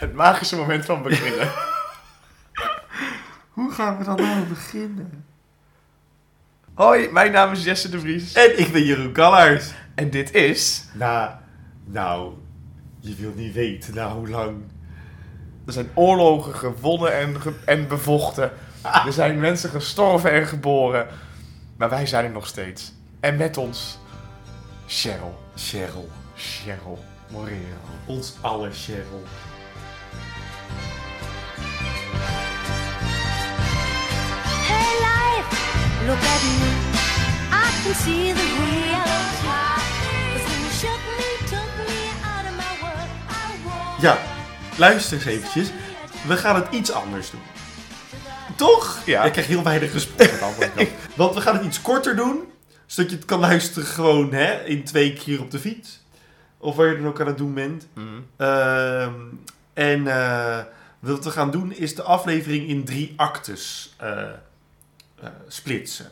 Het magische moment van beginnen. Hoe gaan we dan nou beginnen? Hoi, mijn naam is Jesse de Vries. En ik ben Jeroen Kallaars. En dit is... Nou, nou, je wilt niet weten na hoe lang. Er zijn oorlogen gewonnen en, ge- en bevochten. Er zijn mensen gestorven en geboren. Maar wij zijn er nog steeds. En met ons... Cheryl. Cheryl. Cheryl Morero. Ons aller Cheryl. Hey life, look at me. I can see the real Ja, luister eens eventjes. We gaan het iets anders doen. Toch? Ja. Ik krijg heel weinig respons kant. Want we gaan het iets korter doen. Zodat je het kan luisteren gewoon hè, in twee keer op de fiets. Of waar je dan ook aan het doen bent. Ehm, en eh, wat we gaan doen is de aflevering in drie actes eh, eh, splitsen.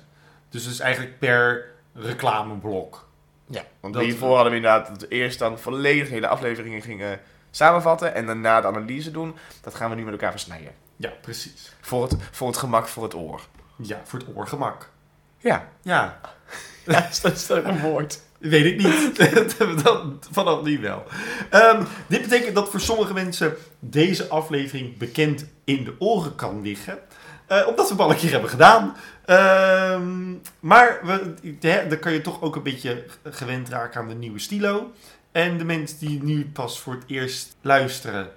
Dus dus eigenlijk per reclameblok. Ja, want Dat- hiervoor hadden we inderdaad dat we eerst dan volledig hele afleveringen gingen samenvatten. En daarna de analyse doen. Dat gaan we nu met elkaar versnijden. Ja, precies. Voor het, voor het gemak, voor het oor. Ja, voor het oorgemak. Ja, Ja, ja dat is toch een woord. Weet ik niet. Dat vanaf nu wel. Ehm, dit betekent dat voor sommige mensen deze aflevering bekend in de oren kan liggen. Eh, omdat we het al een keer hebben gedaan. Ehm, maar we, hè, dan kan je toch ook een beetje gewend raken aan de nieuwe stilo. En de mensen die nu pas voor het eerst luisteren,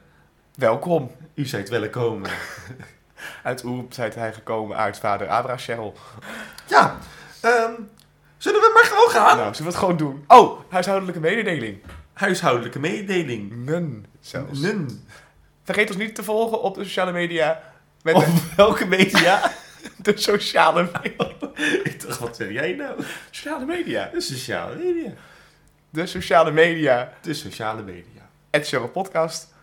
Welkom. u zijt welkom. Uit Oerop zijt hij gekomen uit vader Abra Cheryl. Ja, ehm, zullen we maar gewoon gaan? Nou, zullen we het gewoon doen? Oh, huishoudelijke mededeling. Huishoudelijke mededeling. Nun zelfs. Nun. Vergeet ons niet te volgen op de sociale media. Met Op welke media? de, sociale media. Ik dacht, wat zeg jij nou? Sociale media. De sociale media. De sociale media. De sociale media. Het Cheryl Podcast.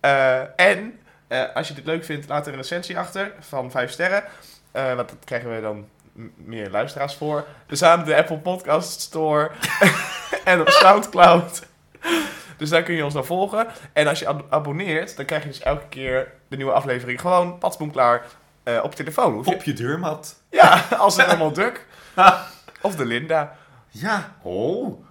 Eh, en eh, als je dit leuk vindt, laat er een recensie achter van 5 sterren. Eh, want dat krijgen we dan meer luisteraars voor. We staan op de Apple Podcast Store en op Soundcloud. Dus daar kun je ons naar volgen. En als je ab- abonneert, dan krijg je dus elke keer de nieuwe aflevering gewoon patsboom klaar eh, op je telefoon. Hoef je- Op je deurmat. Ja, als het allemaal druk. Of de Linda. Ja. Oh.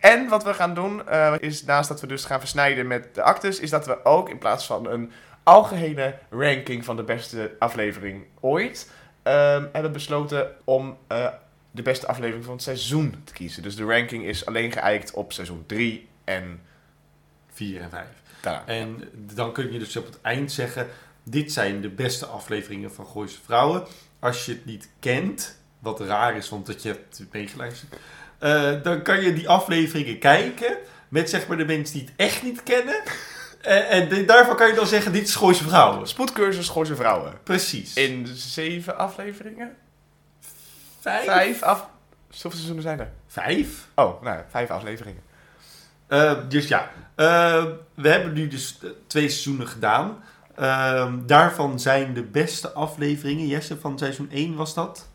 En wat we gaan doen, eh, is naast dat we dus gaan versnijden met de actes, is dat we ook in plaats van een algehele ranking van de beste aflevering ooit, ehm, hebben besloten om eh, de beste aflevering van het seizoen te kiezen. Dus de ranking is alleen geëikt op seizoen 3 en Vier en vijf. daarna. En dan kun je dus op het eind zeggen... Dit zijn de beste afleveringen van Gooise Vrouwen. Als je het niet kent, wat raar is, want dat je hebt meegeluisterd... eh, dan kan je die afleveringen kijken met zeg maar de mensen die het echt niet kennen. En, en daarvan kan je dan zeggen, dit is Gooise Vrouwen. Spoedcursus Gooise Vrouwen. Precies. In zeven afleveringen? vijf? Vijf af... Hoeveel seizoenen zijn er? Vijf? Oh, nou, vijf afleveringen. Eh, dus ja, eh, we hebben nu dus eh, twee seizoenen gedaan. Ehm, daarvan zijn de beste afleveringen, Jesse, van seizoen 1 was dat.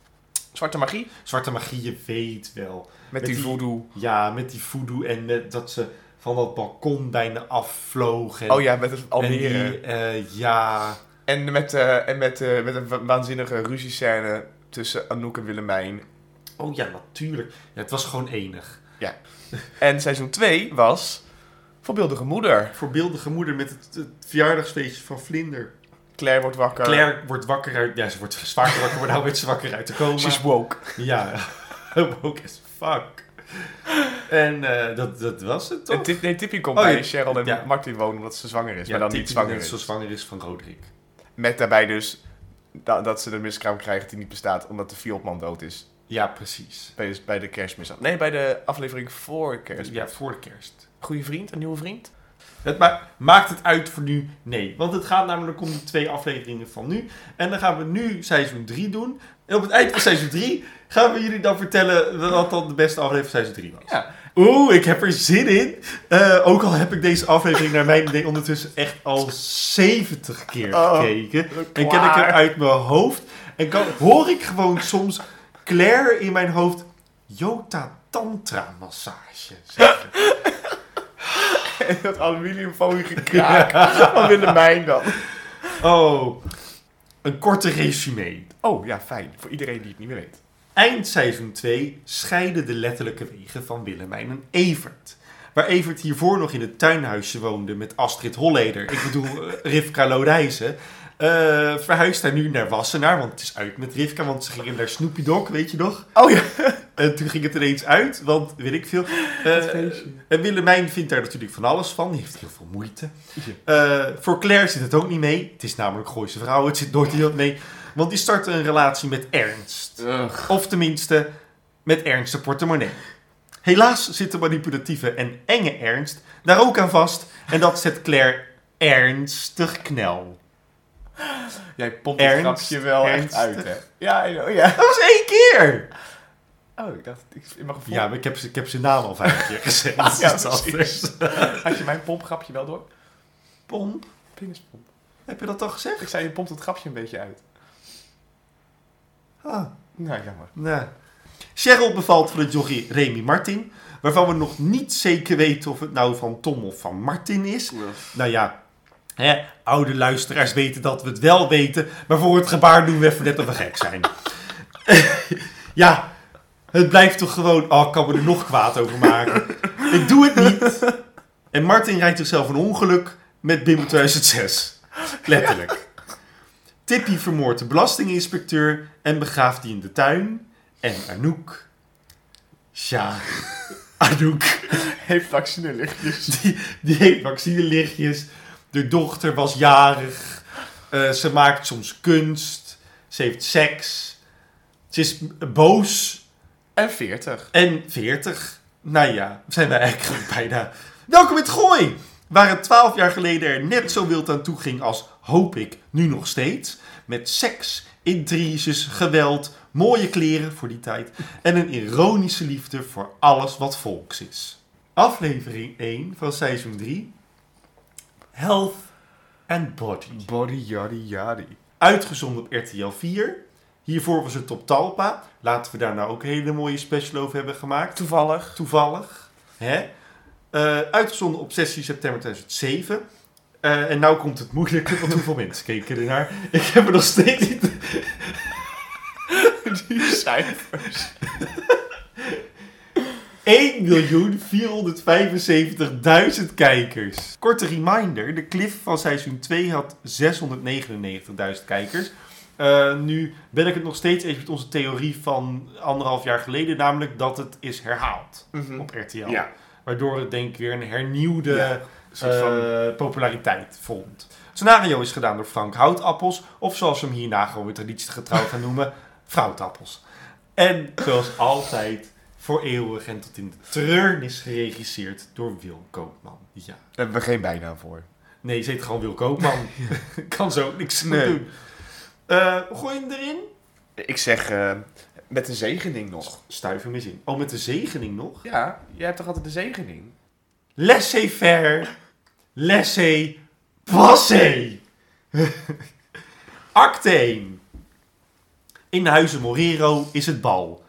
Zwarte magie? Zwarte magie, je weet wel. Met, die- voodoo. Ja, met die voodoo en met dat ze van dat balkon bijna afvlogen. Oh ja, met het En Almere. die, eh, ja, En met, eh, en met, eh, met een wa- waanzinnige ruziescène tussen Anouk en Willemijn. oh ja, natuurlijk. Ja, het was gewoon enig. En seizoen 2 was Voorbeeldige Moeder. Voorbeeldige moeder met het, het verjaardagsfeestje van Vlinder. Claire wordt wakker. Claire wordt wakker uit... Ja, ze wordt zwaar wakker, maar nou wordt ze wakker uit de coma. She's woke. Ja, woke as fuck. En eh, dat, dat was het toch? Tip- nee, Tippy komt Oh, bij ja. Cheryl en Ja. Martin wonen omdat ze zwanger is. ja, maar dan niet zwanger is. Zo zwanger is van Roderick. Met daarbij dus da- dat ze de miskraam krijgt die niet bestaat omdat de Fiatman dood is. Ja, precies. Bij, bij de kerstmis. Nee, bij de aflevering voor kerstmis. Ja, voor de kerst. Goeie vriend, een nieuwe vriend. Het ma- maakt het uit voor nu? Nee. Want het gaat namelijk om die twee afleveringen van nu. En dan gaan we nu seizoen 3 doen. En op het eind van seizoen 3 gaan we jullie dan vertellen wat dan de beste aflevering van seizoen 3 was. Ja. Oeh, ik heb er zin in. Eh, ook al heb ik deze aflevering naar mijn idee ondertussen echt al 70 keer Oh, gekeken. En ken ik hem uit mijn hoofd. En kan, hoor ik gewoon soms Claire in mijn hoofd Jota Tantra massage zeggen. En dat aluminiumfolie gekraak van Willemijn dan. Oh, een korte resume. Oh, ja, fijn. Voor iedereen die het niet meer weet. Eind seizoen 2 scheiden de letterlijke wegen van Willemijn en Evert. Waar Evert hiervoor nog in het tuinhuisje woonde met Astrid Holleder, ik bedoel eh, Rivka Lodijzen, eh, verhuist hij nu naar Wassenaar, want het is uit met Rivka, want ze gingen naar Snoopy Dog, weet je nog? Oh ja. En toen ging het ineens uit, want weet ik veel. Eh, feestje. en Willemijn vindt daar natuurlijk van alles van, die heeft heel veel moeite. Eh, voor Claire zit het ook niet mee, het is namelijk Gooise vrouw, het zit nooit iemand mee. Want die startte een relatie met Ernst. Of tenminste, met Ernst de portemonnee. Helaas zit de manipulatieve en enge Ernst daar ook aan vast. En dat zet Claire ernstig knel. Jij pompt het grapje wel echt uit, hè? Ja, ja. Dat was één keer! Oh, ik dacht, ik, in mijn gevoel... Ja, maar ik heb, ze- ik heb zijn naam al vijf keer gezegd. Ja, anders. Had je mijn pompgrapje wel door? Pomp, Penispomp. heb je dat al gezegd? Ik zei, je pompt het grapje een beetje uit. Ah, Nou, jammer. nou. Cheryl bevalt van het jochie Remy Martin. Waarvan we nog niet zeker weten of het nou van Tom of van Martin is. Nou ja, hè, oude luisteraars weten dat we het wel weten. Maar voor het gebaar doen we even net of we gek zijn. ja, het blijft toch gewoon... Oh, ik kan me er nog kwaad over maken. ik doe het niet. En Martin rijdt zichzelf een ongeluk met Bimbo 2006. Letterlijk. Tippy vermoordt de belastinginspecteur en begraaft die in de tuin. En Anouk... Tja, Anouk... Heeft vaccinelichtjes. Die, die heeft vaccinelichtjes. De dochter was jarig. Eh, ze maakt soms kunst. Ze heeft seks. Ze is boos. En 40. En 40. Nou ja, zijn wij eigenlijk bijna. Welkom in het gooi! Waar het 12 jaar geleden er net zo wild aan toe ging als, hoop ik, nu nog steeds. Met seks, intriges, geweld, mooie kleren voor die tijd. En een ironische liefde voor alles wat volks is. Aflevering 1 van seizoen 3. Health and Body. Body, yaddy, yaddy. Uitgezonden op RTL 4. Hiervoor was het op Talpa. Laten we daar nou ook een hele mooie special over hebben gemaakt. Toevallig. Toevallig. Hè? Eh, uitgezonden op 16 september 2007. Eh, en nou komt het moeilijke, want hoeveel mensen keken ernaar? Ik heb er nog steeds niet... Die cijfers. 1.475.000 kijkers. Korte reminder, de cliff van seizoen 2 had 699.000 kijkers. Eh, nu ben ik het nog steeds eens met onze theorie van anderhalf jaar geleden, namelijk dat het is herhaald op RTL. Ja. Waardoor het denk ik weer een hernieuwde Ja, Een soort van... eh, populariteit vond. Het scenario is gedaan door Frank Houtappels, of zoals we hem hierna gewoon weer traditiegetrouw gaan noemen, Fruitappels. En zoals altijd, voor eeuwig en tot in de treurnis geregisseerd door Wil Koopman. Ja. Daar hebben we geen bijnaam voor. Nee, ze heet gewoon Wil Koopman. kan zo niks Nee. doen. Eh, gooi hem erin. Ik zeg, eh, met de zegening nog. Stuif hem eens in. Oh, met de zegening nog. Ja, jij hebt toch altijd de zegening? Laissez-faire. Laissez-passer. Act 1. In Huizen Morero is het bal.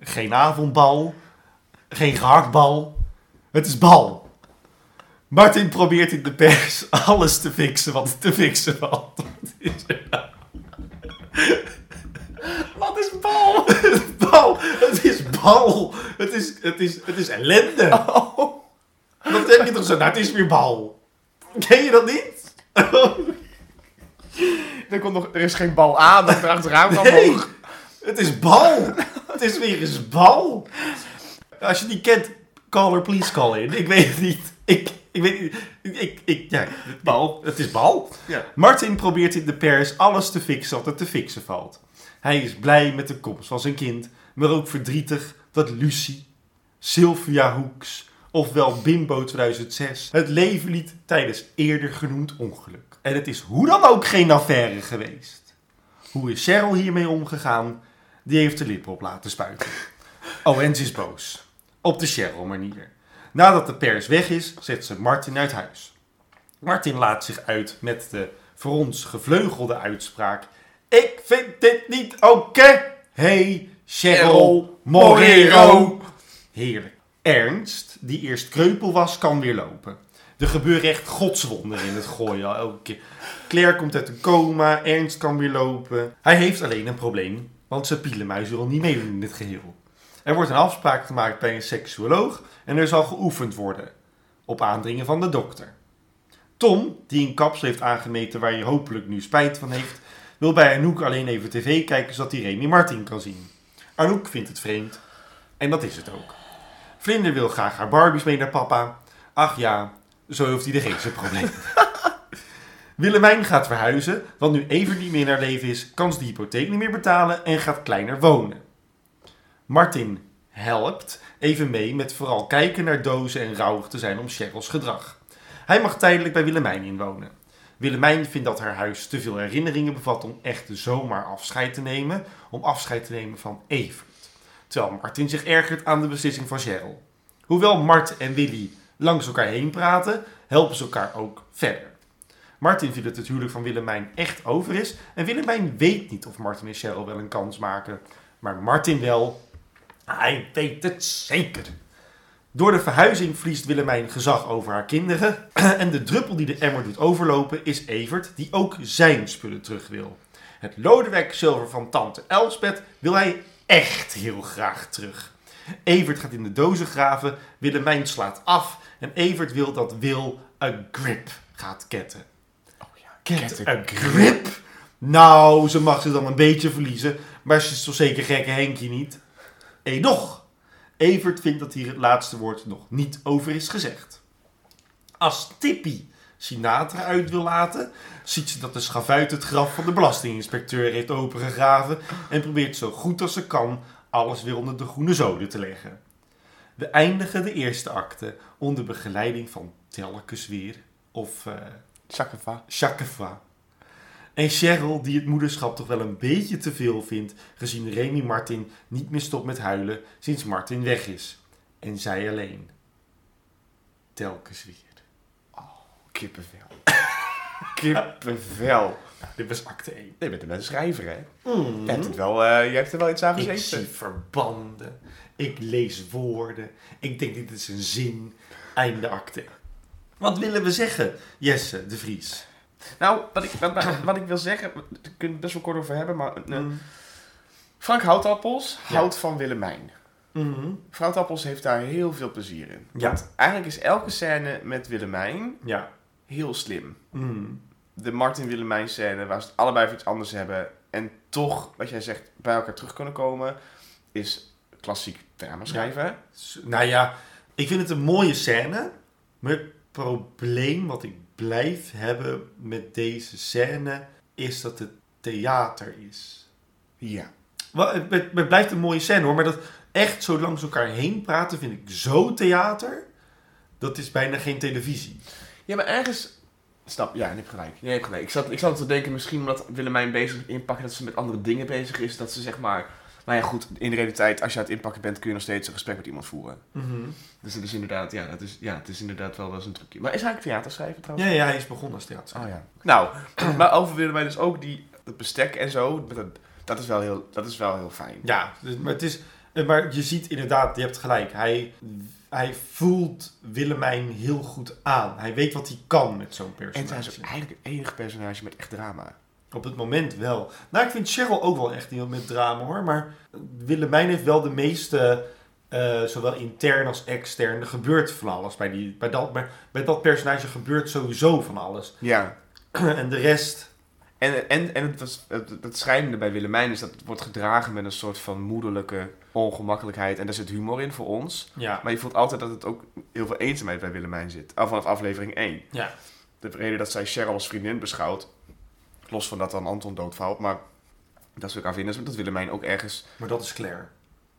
Geen avondbal. Geen gehaktbal. Het is bal. Martin probeert in de pers alles te fixen wat te fixen valt. Wat is er nou? Wat is bal? Bal! Het is bal! Het is, het is, het is ellende! Oh. Dat heb je toch zo? Nou, het is weer bal. Ken je dat niet? Er, komt nog, er is geen bal aan, dat er achteraan kan Nee, omhoog. het is bal. Het is weer eens bal. Als je niet kent, call her please call in. Ik weet het niet. Ik, ik weet niet. Ik, ik, ja, bal. Het is bal. Ja. Martin probeert in de pers alles te fixen wat er te fixen valt. Hij is blij met de komst van zijn kind, maar ook verdrietig dat Lucie, Sylvia Hoeks, ofwel Bimbo 2006, het leven liet tijdens eerder genoemd ongeluk. En het is hoe dan ook geen affaire geweest. Hoe is Cheryl hiermee omgegaan? Die heeft de lip op laten spuiten. Oh, en ze is boos. Op de Cheryl-manier. Nadat de pers weg is, zet ze Martin uit huis. Martin laat zich uit met de voor ons gevleugelde uitspraak. Ik vind dit niet oké. Hey, Cheryl Morero. Heerlijk. Ernst, die eerst kreupel was, kan weer lopen. Er gebeuren echt godswonderen in het gooien elke keer. Claire komt uit een coma, Ernst kan weer lopen. Hij heeft alleen een probleem, want zijn pielenmuis wil niet meedoen in dit geheel. Er wordt een afspraak gemaakt bij een seksuoloog en er zal geoefend worden. Op aandringen van de dokter. Tom, die een kapsel heeft aangemeten waar hij hopelijk nu spijt van heeft, wil bij Anouk alleen even tv kijken zodat hij Remy Martin kan zien. Anouk vindt het vreemd. En dat is het ook. Vlinder wil graag haar Barbies mee naar papa. Ach ja, zo heeft hij geen zijn probleem. Willemijn gaat verhuizen, want nu Evert niet meer naar leven is, kan ze de hypotheek niet meer betalen en gaat kleiner wonen. Martin helpt even mee met vooral kijken naar dozen en rouwig te zijn om Cheryl's gedrag. Hij mag tijdelijk bij Willemijn inwonen. Willemijn vindt dat haar huis te veel herinneringen bevat om echt zomaar afscheid te nemen, om afscheid te nemen van Evert. Terwijl Martin zich ergert aan de beslissing van Cheryl. Hoewel Mart en Willy langs elkaar heen praten, helpen ze elkaar ook verder. Martin vindt dat het huwelijk van Willemijn echt over is en Willemijn weet niet of Martin en Cheryl wel een kans maken. Maar Martin wel, hij weet het zeker. Door de verhuizing verliest Willemijn gezag over haar kinderen. En de druppel die de emmer doet overlopen is Evert, die ook zijn spullen terug wil. Het Lodewijk zilver van tante Elspeth wil hij echt heel graag terug. Evert gaat in de dozen graven, Willemijn slaat af en Evert wil dat Wil een grip gaat ketten. Oh ja, Get a grip? Nou, ze mag ze dan een beetje verliezen, maar ze is toch zeker gekke Henkje niet? Nog. Evert vindt dat hier het laatste woord nog niet over is gezegd. Als Tippy Sinatra uit wil laten, ziet ze dat de schavuit het graf van de belastinginspecteur heeft opengegraven en probeert zo goed als ze kan alles weer onder de groene zoden te leggen. We eindigen de eerste acte onder begeleiding van telkens weer, of. Chakeva. En Cheryl, die het moederschap toch wel een beetje te veel vindt, gezien Remy Martin niet meer stopt met huilen sinds Martin weg is. En zij alleen. Telkens weer. Kippenvel. Kippenvel. Dit was acte 1. Je bent een schrijver, hè? Mm. Je hebt, het wel, eh, je hebt er wel iets aan Ik gezeten. zie verbanden. Ik lees woorden. Ik denk dit is een zin. Einde acte. Wat willen we zeggen, Jesse de Vries? Nou, wat ik, wat, wat ik wil zeggen, daar kunnen we het best wel kort over hebben, maar eh, Mm. Frank Houtappels Ja. houdt van Willemijn. Mhm. Frank Houtappels heeft daar heel veel plezier in. Ja. Want eigenlijk is elke scène met Willemijn Ja. heel slim. Mm. De Martin Willemijn scène, waar ze het allebei voor iets anders hebben en toch, wat jij zegt, bij elkaar terug kunnen komen, is klassiek drama schrijven. Nou ja, ik vind het een mooie scène. Maar het probleem wat ik blijf hebben met deze scène is dat het theater is. Ja. Wel, het, blijft een mooie scène hoor, maar dat echt zo langs elkaar heen praten vind ik zo theater. Dat is bijna geen televisie. Ja, maar ergens... Snap, ja, je hebt gelijk. Je hebt gelijk. Ik zat, ik zat te denken, misschien omdat Willemijn bezig is inpakken, dat ze met andere dingen bezig is, dat ze zeg maar... Nou ja, goed, in de realiteit, als je aan het inpakken bent, kun je nog steeds een gesprek met iemand voeren. Dus het is inderdaad, ja, dat is, ja, het is inderdaad wel wel eens een trucje. Maar is hij eigenlijk theaterschrijver trouwens? Ja, ja, hij is begonnen als theater. Oh ja. Nou, maar over Willemijn dus ook die, het bestek en zo, dat, dat, is wel heel, dat is wel heel fijn. Ja, dus- maar, het is, maar je ziet inderdaad, je hebt gelijk. Hij, hij voelt Willemijn heel goed aan. Hij weet wat hij kan met zo'n En zij personage. is ook eigenlijk het enige personage met echt drama. Op het moment wel. Nou, ik vind Cheryl ook wel echt heel met drama hoor. Maar Willemijn heeft wel de meeste, eh, zowel intern als extern, er gebeurt van alles. Bij, die, bij, dat, bij, bij dat personage gebeurt sowieso van alles. Ja. en de rest, En, en, en het, was, het, het schrijnende bij Willemijn is dat het wordt gedragen met een soort van moederlijke ongemakkelijkheid. En daar zit humor in voor ons. ja. Maar je voelt altijd dat het ook heel veel eenzaamheid bij Willemijn zit. Al vanaf aflevering 1. Ja. De reden dat zij Cheryl als vriendin beschouwt, los van dat dan Anton doodvalt, maar dat ze elkaar vinden, is dat Willemijn ook ergens... Maar dat is Claire.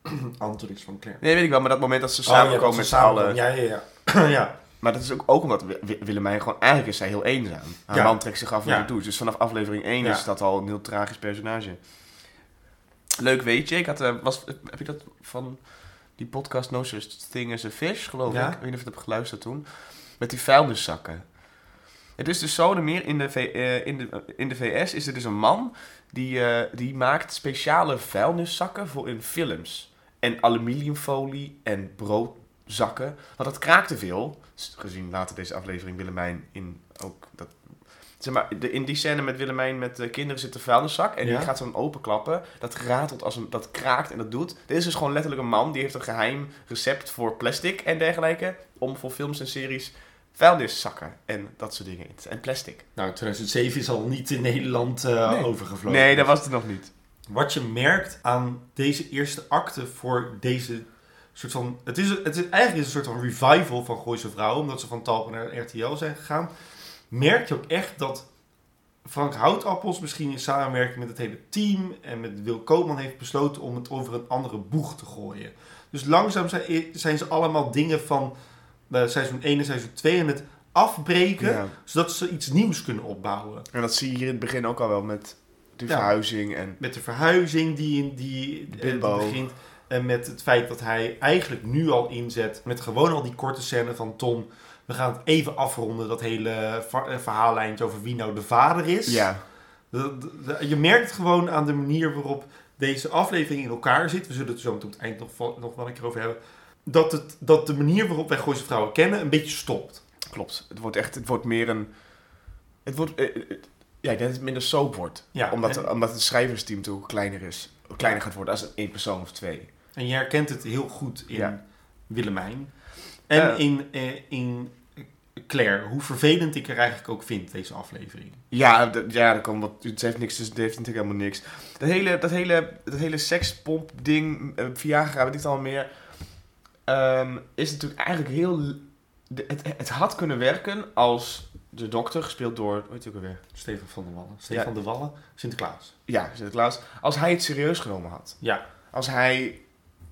Anton is van Claire. Nee, weet ik wel, maar dat moment dat ze Oh, samenkomen ja, met z'n allen... Ja, ja, ja. ja. Maar dat is ook, ook omdat Wi- Wi- Willemijn gewoon... Eigenlijk is zij heel eenzaam. Haar Ja. man trekt zich af naar Ja. de douche. Dus vanaf aflevering 1 Ja. is dat al een heel tragisch personage. Leuk weet je. Ik had, eh, was, heb je dat van die podcast No Such Thing as a Fish, geloof ik? Ik weet niet of je het hebt geluisterd toen. Met die vuilniszakken. Het is dus zo, er meer in de, V- eh, in, de, in de VS is er dus een man die, eh, die maakt speciale vuilniszakken voor in films. En aluminiumfolie en broodzakken. Want dat kraakt te veel. gezien later deze aflevering Willemijn in ook dat... Zeg maar, de, in die scène met Willemijn met de kinderen zit de vuilniszak en Ja. die gaat zo openklappen. Dat ratelt als een, dat kraakt en dat doet. Dit is dus gewoon letterlijk een man die heeft een geheim recept voor plastic en dergelijke. Om voor films en series vuilniszakken en dat soort dingen En plastic. Nou, 2007 is al niet in Nederland eh, Nee. overgevlogen. Nee, dat was het nog niet. Wat je merkt aan deze eerste acte voor deze soort van... Het is, het is eigenlijk een soort van revival van Gooise Vrouwen, omdat ze van Talpa naar RTL zijn gegaan. Merk je ook echt dat Frank Houtappels misschien in samenwerking met het hele team en met Wil Koopman heeft besloten om het over een andere boeg te gooien. Dus langzaam zijn, zijn ze allemaal dingen van eh, seizoen 1 en seizoen 2 aan het afbreken, Ja. zodat ze iets nieuws kunnen opbouwen. En dat zie je hier in het begin ook al wel met de Ja. verhuizing en... Met de verhuizing die, die, eh, die begint. En met het feit dat hij eigenlijk nu al inzet. Met gewoon al die korte scène van Tom. We gaan het even afronden. Dat hele eh, verhaallijntje over wie nou de vader is. Ja, De- de- de- je merkt het gewoon aan de manier waarop deze aflevering in elkaar zit. We zullen het zo meteen op het eind nog, nog wel een keer over hebben. Dat, het, dat de manier waarop wij Gooise Vrouwen kennen een beetje stopt. klopt. Het wordt echt, het wordt meer een... Het wordt... eh, eh, ja, ik denk dat het minder soap wordt. Ja, omdat, en- omdat het schrijversteam toch kleiner is. Kleiner gaat worden als één persoon of twee. En je herkent het heel goed in Ja. Willemijn. En Eh. in, eh, in Claire. Hoe vervelend ik er eigenlijk ook vind, deze aflevering. Ja, ja er komt wat, het heeft niks, dus het heeft natuurlijk helemaal niks. Dat hele, dat hele, dat hele sekspomp ding, eh, Viagra, weet ik het al meer, ehm, is natuurlijk eigenlijk heel... de- Het, het had kunnen werken als de dokter, gespeeld door, hij ook alweer? Stefan van der Wallen. Stefan de Wallen, Sinterklaas. Ja, Sinterklaas. Als hij het serieus genomen had. Ja. Als hij...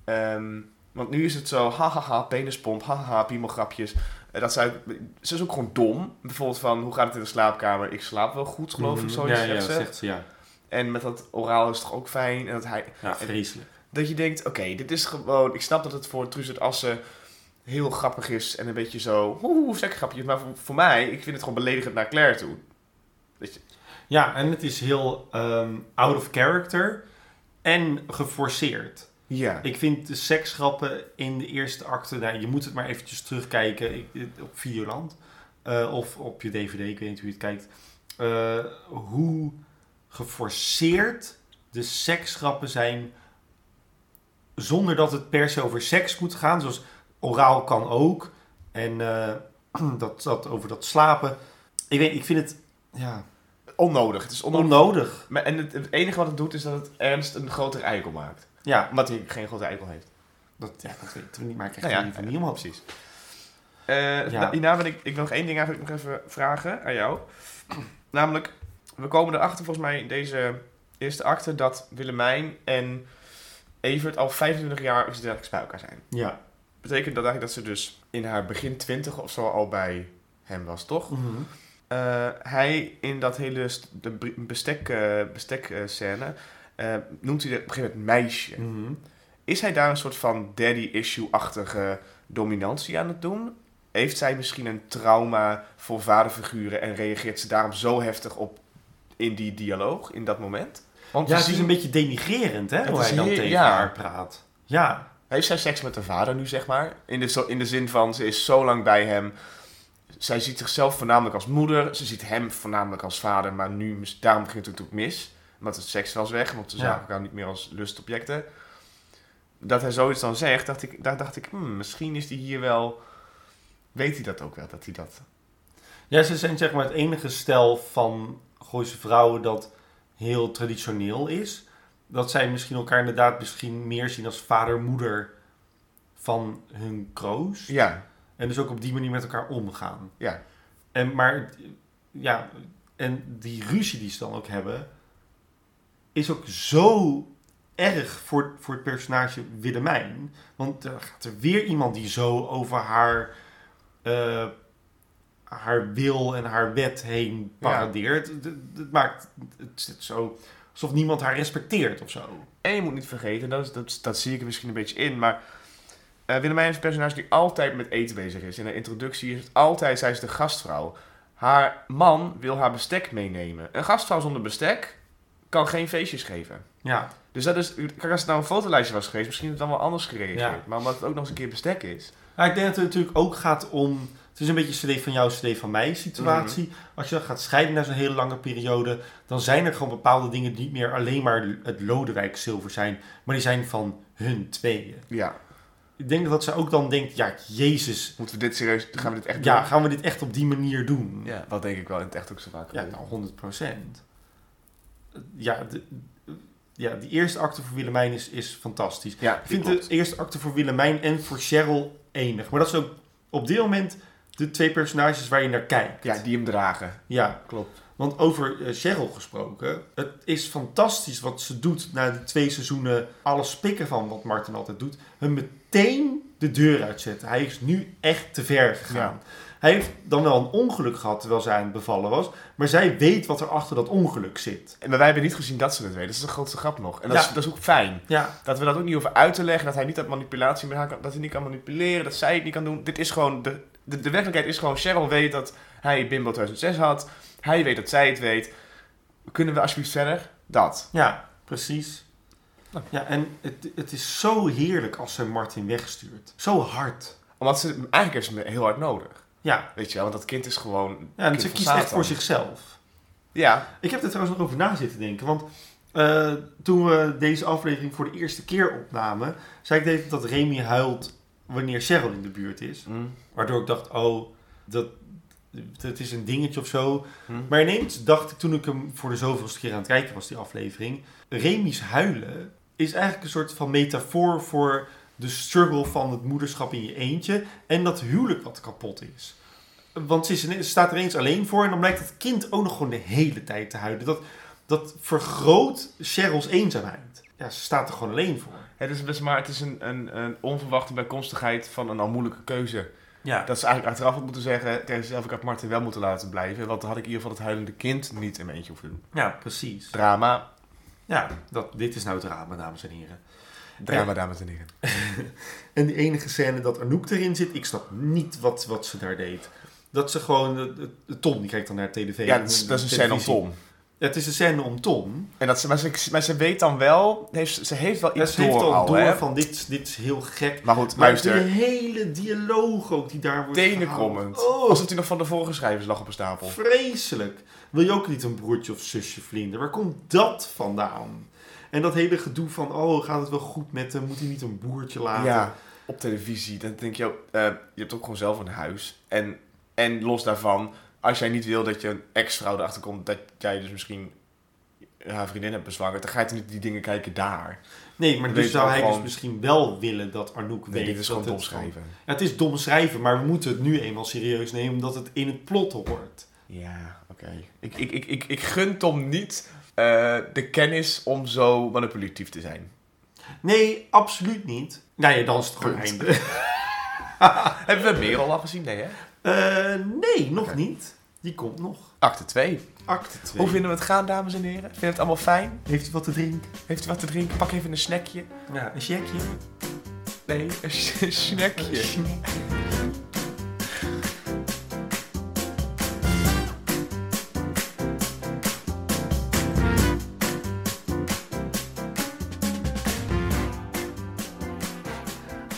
ehm, want nu is het zo, hahaha, penispomp, hahaha, piemelgrapjes. Eh, Dat zou, ze is ook gewoon dom. Bijvoorbeeld van, hoe gaat het in de slaapkamer? Ik slaap wel goed, geloof ik, zo Mhm. ja, zegt ja, ze. zegt ze, ja. En met dat oraal is het toch ook fijn. En dat, hij, Ja, vreselijk. Dat je denkt, oké, dit is gewoon... Ik snap dat het voor Truus het Assen heel grappig is. En een beetje zo, oeh, sekgrapjes. Maar voor, voor mij, ik vind het gewoon beledigend naar Claire toe. Ja, en het is heel ehm, out of character en geforceerd. Ja. Ik vind de seksgrappen in de eerste acte, nou, je moet het maar eventjes terugkijken ik- op Videoland. eh, of op je DVD, ik weet niet hoe je het kijkt. eh, hoe geforceerd de seksgrappen zijn zonder dat het per se over seks moet gaan. Zoals oraal kan ook. En eh, dat, dat over dat slapen. Ik weet, ik vind het ja, Onnodig. Het is onnodig. onnodig. Maar, en het, het enige wat het doet, is dat het Ernst een grotere eikel maakt. Ja, Omdat hij geen grote eikel heeft. dat, ja, dat weten we niet, maar ik krijg Nou ja, niet van niemand. Precies. Ja. hierna wil ik, ik wil nog één ding eigenlijk nog even vragen aan jou. Namelijk, we komen erachter volgens mij in deze eerste acte dat Willemijn en Evert al 25 jaar zelfs bij elkaar zijn. Ja. Betekent dat eigenlijk dat ze dus in haar begin 20 of zo al bij hem was, toch? Mhm. Eh, hij in dat hele de bestek, eh, bestek scène eh, noemt hij er op een gegeven moment meisje. Mhm. Is hij daar een soort van daddy-issue-achtige dominantie aan het doen? Heeft zij misschien een trauma voor vaderfiguren en reageert ze daarom zo heftig op in die dialoog, in dat moment? Want Ja, het is een beetje denigrerend, hè, Het hoe hij dan tegen ja. haar praat. Ja. Heeft zij seks met haar vader nu, zeg maar? In de, in de zin van, ze is zo lang bij hem. Zij ziet zichzelf voornamelijk als moeder. Ze ziet hem voornamelijk als vader. Maar nu, daarom begint het natuurlijk mis. Omdat het seks was weg. Want ze Ja. zagen elkaar niet meer als lustobjecten. Dat hij zoiets dan zegt, dacht ik, daar dacht ik, hmm, misschien is hij hier wel... Weet hij dat ook wel, dat hij dat... ja, ze zijn zeg maar het enige stel van Gooise vrouwen dat heel traditioneel is. Dat zij misschien elkaar inderdaad misschien meer zien als vader-moeder van hun kroos. Ja, En dus ook op die manier met elkaar omgaan. ja. En, maar, ja, en die ruzie die ze dan ook hebben, is ook zo erg voor, voor het personage Willemijn. Want er gaat er weer iemand die zo over haar, eh, haar wil en haar wet heen paradeert. Het, het- maakt het zit zo alsof niemand haar respecteert of zo. En je moet niet vergeten, dat, dat, dat zie ik er misschien een beetje in, maar eh Willemijn is een personage die altijd met eten bezig is. In de introductie is het altijd, zij is de gastvrouw. Haar man wil haar bestek meenemen. Een gastvrouw zonder bestek kan geen feestjes geven. Ja, Dus dat is, kijk, als het nou een fotolijstje was geweest, misschien had het dan wel anders gereageerd. Ja. Maar omdat het ook nog eens een keer bestek is. Maar ik denk dat het natuurlijk ook gaat om... Het is een beetje cd van jou, cd van mij situatie. Als je dan gaat scheiden na zo'n hele lange periode... dan zijn er gewoon bepaalde dingen die niet meer alleen maar het Lodewijk zilver zijn. Maar die zijn van hun tweeën. Ja. Ik denk dat ze ook dan denkt... Ja, jezus. Moeten we dit serieus, gaan we dit echt Ja, doen? gaan we dit echt op die manier doen? Ja, dat denk ik wel in het echt ook zo vaak. Ja, nou, 100 procent. Ja, de, ja, die eerste acte voor Willemijn is, is fantastisch. ja Ik vind klopt. de eerste acte voor Willemijn en voor Cheryl enig. Maar dat is ook op dit moment de twee personages waar je naar kijkt. Ja, die hem dragen. Ja, Klopt. want over eh, Cheryl gesproken. Het is fantastisch wat ze doet na de twee seizoenen. Alles pikken van wat Martin altijd doet. Hem meteen de deur uitzetten. Hij is nu echt te ver gegaan. Hij heeft dan wel een ongeluk gehad terwijl zij aan het bevallen was. Maar zij weet wat er achter dat ongeluk zit. En wij hebben niet gezien dat ze het weten. Dat is de grootste grap nog. En dat, Ja. is, dat is ook fijn. Ja, Dat we dat ook niet hoeven uit te leggen. Dat hij niet uit manipulatie haar kan, dat hij niet kan manipuleren. Dat zij het niet kan doen. Dit is gewoon, de, de, de werkelijkheid is gewoon, Cheryl weet dat hij Bimbo 2006 had. Hij weet dat zij het weet. Kunnen we alsjeblieft verder? Dat. ja precies. Ja, en het, het is zo heerlijk als ze Martin wegstuurt. Zo hard. Omdat ze, eigenlijk heeft ze hem heel hard nodig. Ja, Weet je wel, want dat kind is gewoon... ja en ze kiest echt voor zichzelf. Ja, Ik heb er trouwens nog over na zitten denken. Want eh, toen we deze aflevering voor de eerste keer opnamen, zei ik dat Remy huilt wanneer Cheryl in de buurt is. Mm. Waardoor ik dacht, oh, dat, dat is een dingetje of zo. Mm. Maar ineens dacht ik toen ik hem voor de zoveelste keer aan het kijken was, die aflevering. Remy's huilen is eigenlijk een soort van metafoor voor de struggle van het moederschap in je eentje. En dat huwelijk wat kapot is. Want ze, staat er eens alleen voor en dan blijkt dat kind ook nog gewoon de hele tijd te huilen. Dat, dat vergroot Cheryl's eenzaamheid. Ja, ze staat er gewoon alleen voor. Het is best maar het is een, een, een onverwachte bijkomstigheid van een al moeilijke keuze. Ja, Dat ze eigenlijk achteraf moeten zeggen tegen zichzelf, ik had Martin wel moeten laten blijven. Want dan had ik in ieder geval het huilende kind niet in mijn eentje hoeven doen. ja precies. Drama. Ja, dat, dit is nou drama, dames en heren. Drama, dames en heren. En die enige scène dat Anouk erin zit, ik snap niet wat, wat ze daar deed. Dat ze gewoon, de, de- de Tom die kijkt dan naar tv. Ja, dat is, dat is een scène om. Tom. Ja, het is een scène om Tom. En dat ze, maar, ze, maar ze weet dan wel, heeft, ze heeft wel Ja, iets heeft door al al, door hè? van dit, dit is heel gek. Maar goed, Maar luister. de hele dialoog ook die daar wordt Tenenkrommend. gehouden. Oh, Alsof hij nog van de vorige schrijvers lag op een stapel. vreselijk. Wil je ook niet een broertje of zusje vlinder? Waar komt dat vandaan? En dat hele gedoe van, oh, gaat het wel goed met hem? Moet hij niet een boertje laten? Ja, op televisie. Dan denk je, ook, eh, je hebt ook gewoon zelf een huis. En, en los daarvan, als jij niet wil dat je een ex-vrouw erachter komt, dat jij dus misschien haar vriendin hebt bezwangerd, dan ga je toch niet die dingen kijken daar. Nee, maar Dan dus zou hij gewoon- dus misschien wel willen dat Arnoek Nee, weet dit is dat gewoon dom het schrijven. Ja, het is dom schrijven, maar we moeten het nu eenmaal serieus nemen omdat het in het plot hoort. Ja, oké. Ik, ik, ik, ik, ik gun Tom niet eh, de kennis om zo manipulatief te zijn. Nee, absoluut niet. Nou ja, dan is het gewoon einde. Hebben we meer al gezien? Nee, hè? Eh, nee, nog niet. Die komt nog. Acte 2. Acte 2. Hoe vinden we het gaan, dames en heren? Vind je het allemaal fijn? Heeft u wat te drinken? Heeft u wat te drinken? Pak even een snackje. Ja, een checkje. Nee, een s- een snackje.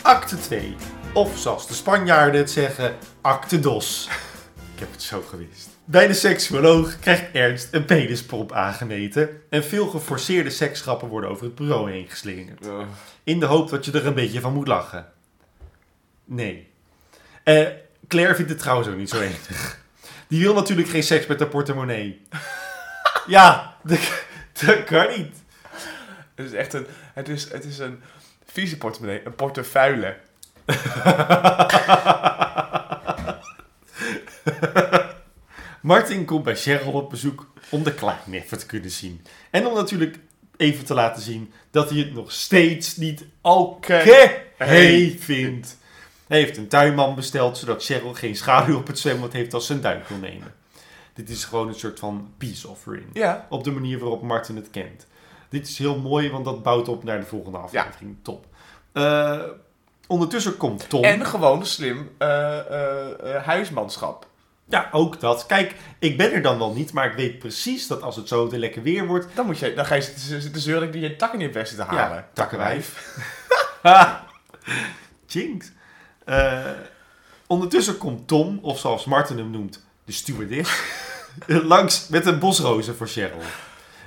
Acte 2. Of zoals de Spanjaarden het zeggen, acte dos. Ik heb het zo gewist. Bij de seksuoloog krijgt Ernst een penispomp aangemeten. En veel geforceerde seksgrappen worden over het bureau heen geslingerd. In de hoop dat je er een beetje van moet lachen. Nee. Eh, Claire vindt het trouwens ook niet zo enig. Die wil natuurlijk geen seks met haar portemonnee. ja, dat, dat kan niet. Het is echt een, het is, het is een vieze portemonnee, een portefeuille. Martin komt bij Cheryl op bezoek om de klaarneffen te kunnen zien. En om natuurlijk even te laten zien dat hij het nog steeds niet oké vindt. Hij heeft een tuinman besteld zodat Cheryl geen schaduw op het zwembad heeft als ze een duik wil nemen. Dit is gewoon een soort van peace offering. Ja. Op de manier waarop Martin het kent. Dit is heel mooi, want dat bouwt op naar de volgende aflevering. Top. Eh, ondertussen komt Tom. En gewoon slim eh, huismanschap. Ja, ook dat. Kijk, ik ben er dan wel niet, maar ik weet precies dat als het zo meteen lekker weer wordt... Dan, moet je, dan ga je zitten, zeuren dat je je tak in best te halen. Ja, takkenwijf. Jinx. Eh, ondertussen komt Tom, of zoals Martin hem noemt, de stewardess, langs met een bos rozen voor Cheryl.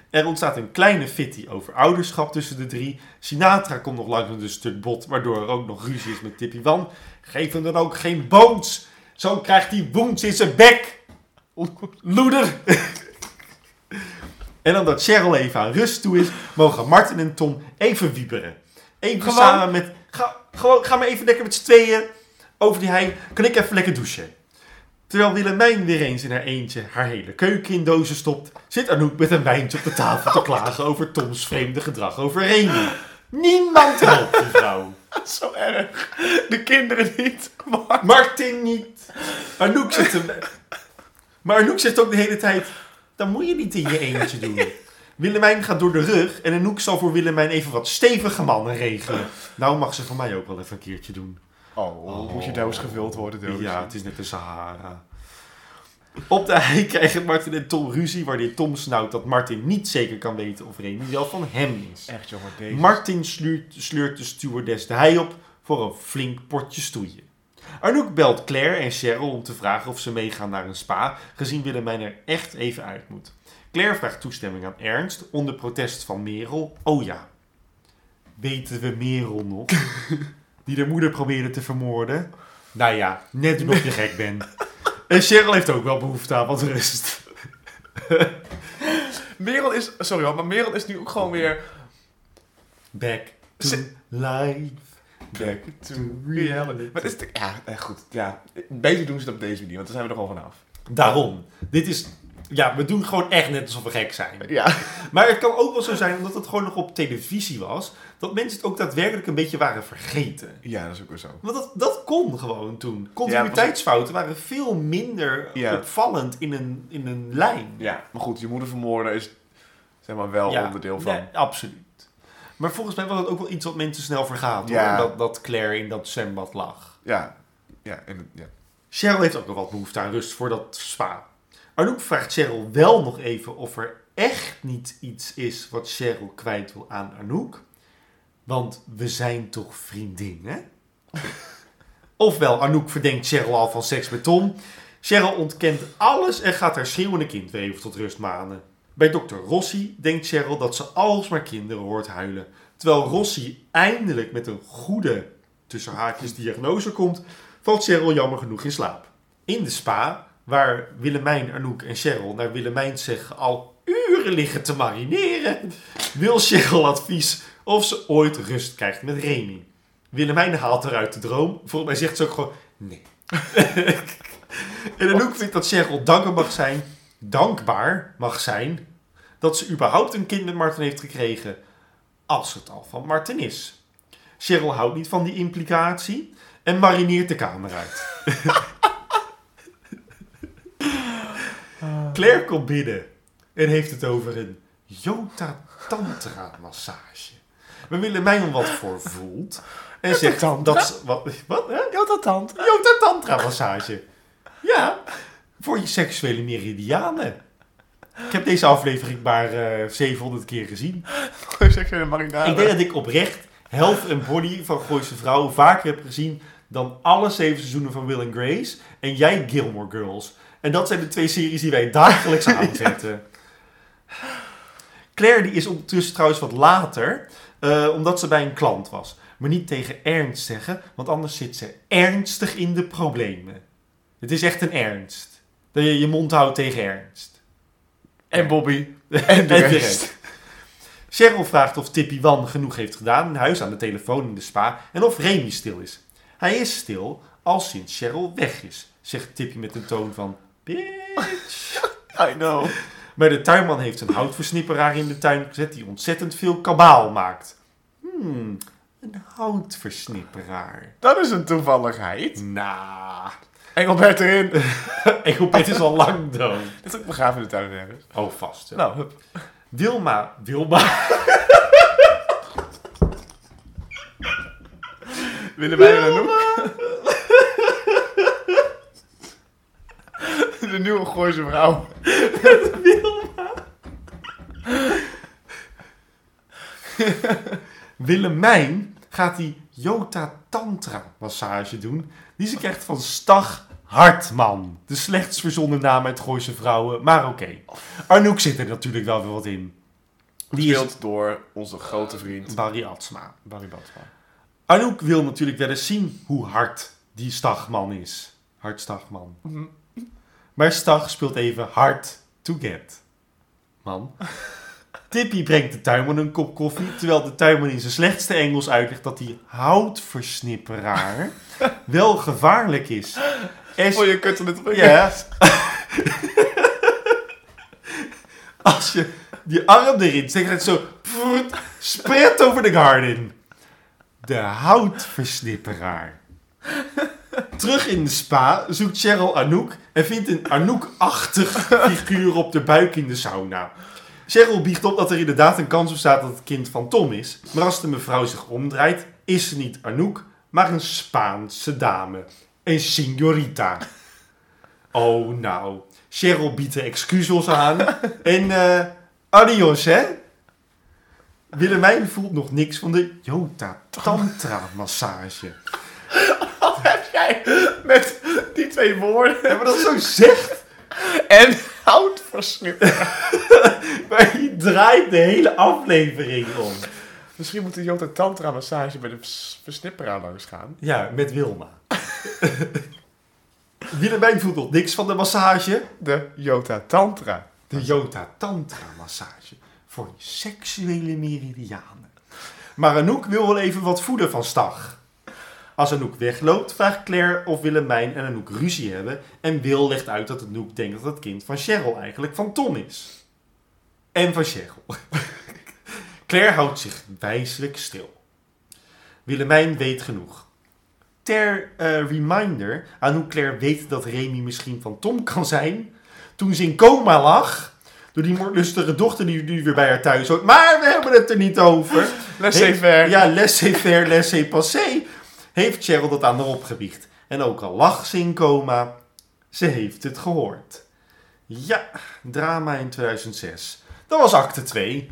Er ontstaat een kleine fitty over ouderschap tussen de drie. Sinatra komt nog langs met een stuk bot, waardoor er ook nog ruzie is met Tippy Wan. Geef hem dan ook geen boons. Zo krijgt hij woens in zijn bek. Loeder. en omdat Cheryl even aan rust toe is, mogen Martin en Tom even wieberen. Even Gewoon? samen met... Ga, gewoon, ga maar even lekker met z'n tweeën over die hei. Kan ik even lekker douchen? Terwijl Willemijn weer eens in haar eentje haar hele keuken in dozen stopt, zit Anouk met een wijntje op de tafel te klagen over Toms vreemde gedrag over Remy. Niemand helpt die vrouw. Zo erg. De kinderen niet. Maar... Martin niet. Anouk zit hem... Maar Anouk zegt ook de hele tijd, dat moet je niet in je eentje doen. Willemijn gaat door de rug en Anouk zal voor Willemijn even wat stevige mannen regelen. Nou mag ze van mij ook wel even een keertje doen. Oh, moet je doos gevuld worden, doos. Ja, het is net de Sahara. Op de hei krijgen Martin en Tom ruzie, waarin Tom snauwt dat Martin niet zeker kan weten of Remy wel van hem is. Echt jongen, deze. Martin sleurt, sleurt de stewardess de hei op voor een flink potje stoeien. Arnoek belt Claire en Cheryl om te vragen of ze meegaan naar een spa, gezien Willemijn er echt even uit moet. Claire vraagt toestemming aan Ernst, onder protest van Merel. Oh ja, weten we Merel nog? Die de moeder probeerde te vermoorden? Nou ja, net of je gek bent. En Cheryl heeft ook wel behoefte aan wat rust. Merel is... Sorry hoor, maar Merel is nu ook gewoon weer... Back to Ze- life. Back to reality. Maar het is... de- Ja, eh, goed. Ja. Beter doen ze het op deze manier, want daar zijn we er gewoon vanaf. Daarom. Dit is... Ja, we doen gewoon echt net alsof we gek zijn. Ja. Maar het kan ook wel zo zijn, omdat het gewoon nog op televisie was, dat mensen het ook daadwerkelijk een beetje waren vergeten. Ja, dat is ook weer zo. Want dat, dat kon gewoon toen. Continuïteitsfouten waren veel minder Ja. opvallend in een, in een lijn. Ja, maar goed, je moeder vermoorden is zeg maar wel Ja, onderdeel van. nee, absoluut. Maar volgens mij was het ook wel iets wat mensen snel vergaten. Ja. Hoor, dat, dat Claire in dat zwembad lag. Ja. Ja, en, ja. Cheryl heeft ook nog wat behoefte aan rust voor dat spa. Arnoek vraagt Cheryl wel nog even of er echt niet iets is wat Cheryl kwijt wil aan Arnoek. Want we zijn toch vriendinnen? Ofwel, Arnoek verdenkt Cheryl al van seks met Tom. Cheryl ontkent alles en gaat haar schreeuwende kind weer even tot rust manen. Bij dokter Rossi denkt Cheryl dat ze alsmaar kinderen hoort huilen. Terwijl Rossi eindelijk met een goede, tussen haakjes, diagnose komt, valt Cheryl jammer genoeg in slaap. In de spa, waar Willemijn, Arnoek en Cheryl naar Willemijn zeggen al uren liggen te marineren, wil Cheryl advies of ze ooit rust krijgt met Remy. Willemijn haalt eruit de droom. Volgens mij zegt ze ook gewoon nee. en Arnoek vindt dat Cheryl dankbaar mag zijn, dankbaar mag zijn, dat ze überhaupt een kind met Martin heeft gekregen, als het al van Martin is. Cheryl houdt niet van die implicatie en marineert de kamer uit. Claire komt binnen en heeft het over een Jota Tantra massage. We willen mij om wat voor voelt. En zegt Tantra? dat ze, wat, wat hè? Dat tand. Jota Tantra massage. Ja, voor je seksuele meridianen. Ik heb deze aflevering maar eh 700 keer gezien. zeg de marinade. Ik denk dat ik oprecht Health and Body van Gooise Vrouwen vaker heb gezien dan alle zeven seizoenen van Will and Grace. En jij Gilmore Girls. En dat zijn de twee series die wij dagelijks aanzetten. Claire die is ondertussen trouwens wat later, eh, omdat ze bij een klant was. Maar niet tegen Ernst zeggen, want anders zit ze ernstig in de problemen. Het is echt een ernst. Dat je je mond houdt tegen Ernst. En Bobby. En de rest. Cheryl vraagt of Tippy Wan genoeg heeft gedaan in huis aan de telefoon in de spa en of Remy stil is. Hij is stil al sinds Cheryl weg is, zegt Tippy met een toon van bitch. I know. Maar de tuinman heeft een houtversnipperaar in de tuin gezet die ontzettend veel kabaal maakt. Hmm, een houtversnipperaar. Dat is een toevalligheid. Nah. Engelbert erin. Engelbert is al lang dood. Dit is ook begraven in de tuin ergens. Oh, vast. ja. Nou, hup. Wilma, Wilma, Willemijn en Anouk. De nieuwe Gooise vrouw. Willemijn gaat die Jota Tantra massage doen. Die ze krijgt van Stag Hartman. De slechts verzonnen naam uit Gooise vrouwen, maar oké. Arnoek zit er natuurlijk wel weer wat in. Die is Gespeeld door onze grote vriend Barry Atsma. Barry. Arnoek wil natuurlijk wel eens zien hoe hard die Stagman is. Hard Stagman. Mhm. Maar Stag speelt even hard to get. Man. Tippy brengt de tuinman een kop koffie, terwijl de tuinman in zijn slechtste Engels uitlegt dat die houtversnipperaar wel gevaarlijk is. Er- Oh, je kunt er het ja. Als je die arm erin steekt, gaat het zo spread over de garden. De houtversnipperaar. Terug in de spa zoekt Cheryl Anouk en vindt een Anouk-achtig figuur op de buik in de sauna. Cheryl biegt op dat er inderdaad een kans bestaat dat het kind van Tom is. Maar als de mevrouw zich omdraait, is ze niet Anouk, maar een Spaanse dame. Een signorita. Oh nou, Cheryl biedt er excuses aan. En eh adios hè. Willemijn voelt nog niks van de Jota Tantra massage. Heb jij met die twee woorden Ja, maar dat zo zegt. en houtversnippen? Maar je draait de hele aflevering om. Misschien moet de Jota Tantra massage bij de vers- versnipperaar langs gaan. Ja, met Wilma. Willemijn voelt nog niks van de massage. De Jota Tantra. De Jota Tantra massage. Voor seksuele meridianen. Maar Anouk wil wel even wat voeden van Stag. Als Anouk wegloopt, vraagt Claire of Willemijn en Anouk ruzie hebben. En Wil legt uit dat Anouk denkt dat het kind van Cheryl eigenlijk van Tom is. En van Cheryl. Claire houdt zich wijselijk stil. Willemijn weet genoeg. Ter eh, reminder aan hoe Claire weet dat Remy misschien van Tom kan zijn. Toen ze in coma lag. Door die moordlustige dochter die nu weer bij haar thuis hoort. Maar we hebben het er niet over. Laissez-faire. Ja, laissez-faire, laissez-passer. Heeft Cheryl dat aan haar opgebiecht. En ook al lag ze in coma, ze heeft het gehoord. Ja, drama in 2006. Dat was acte 2.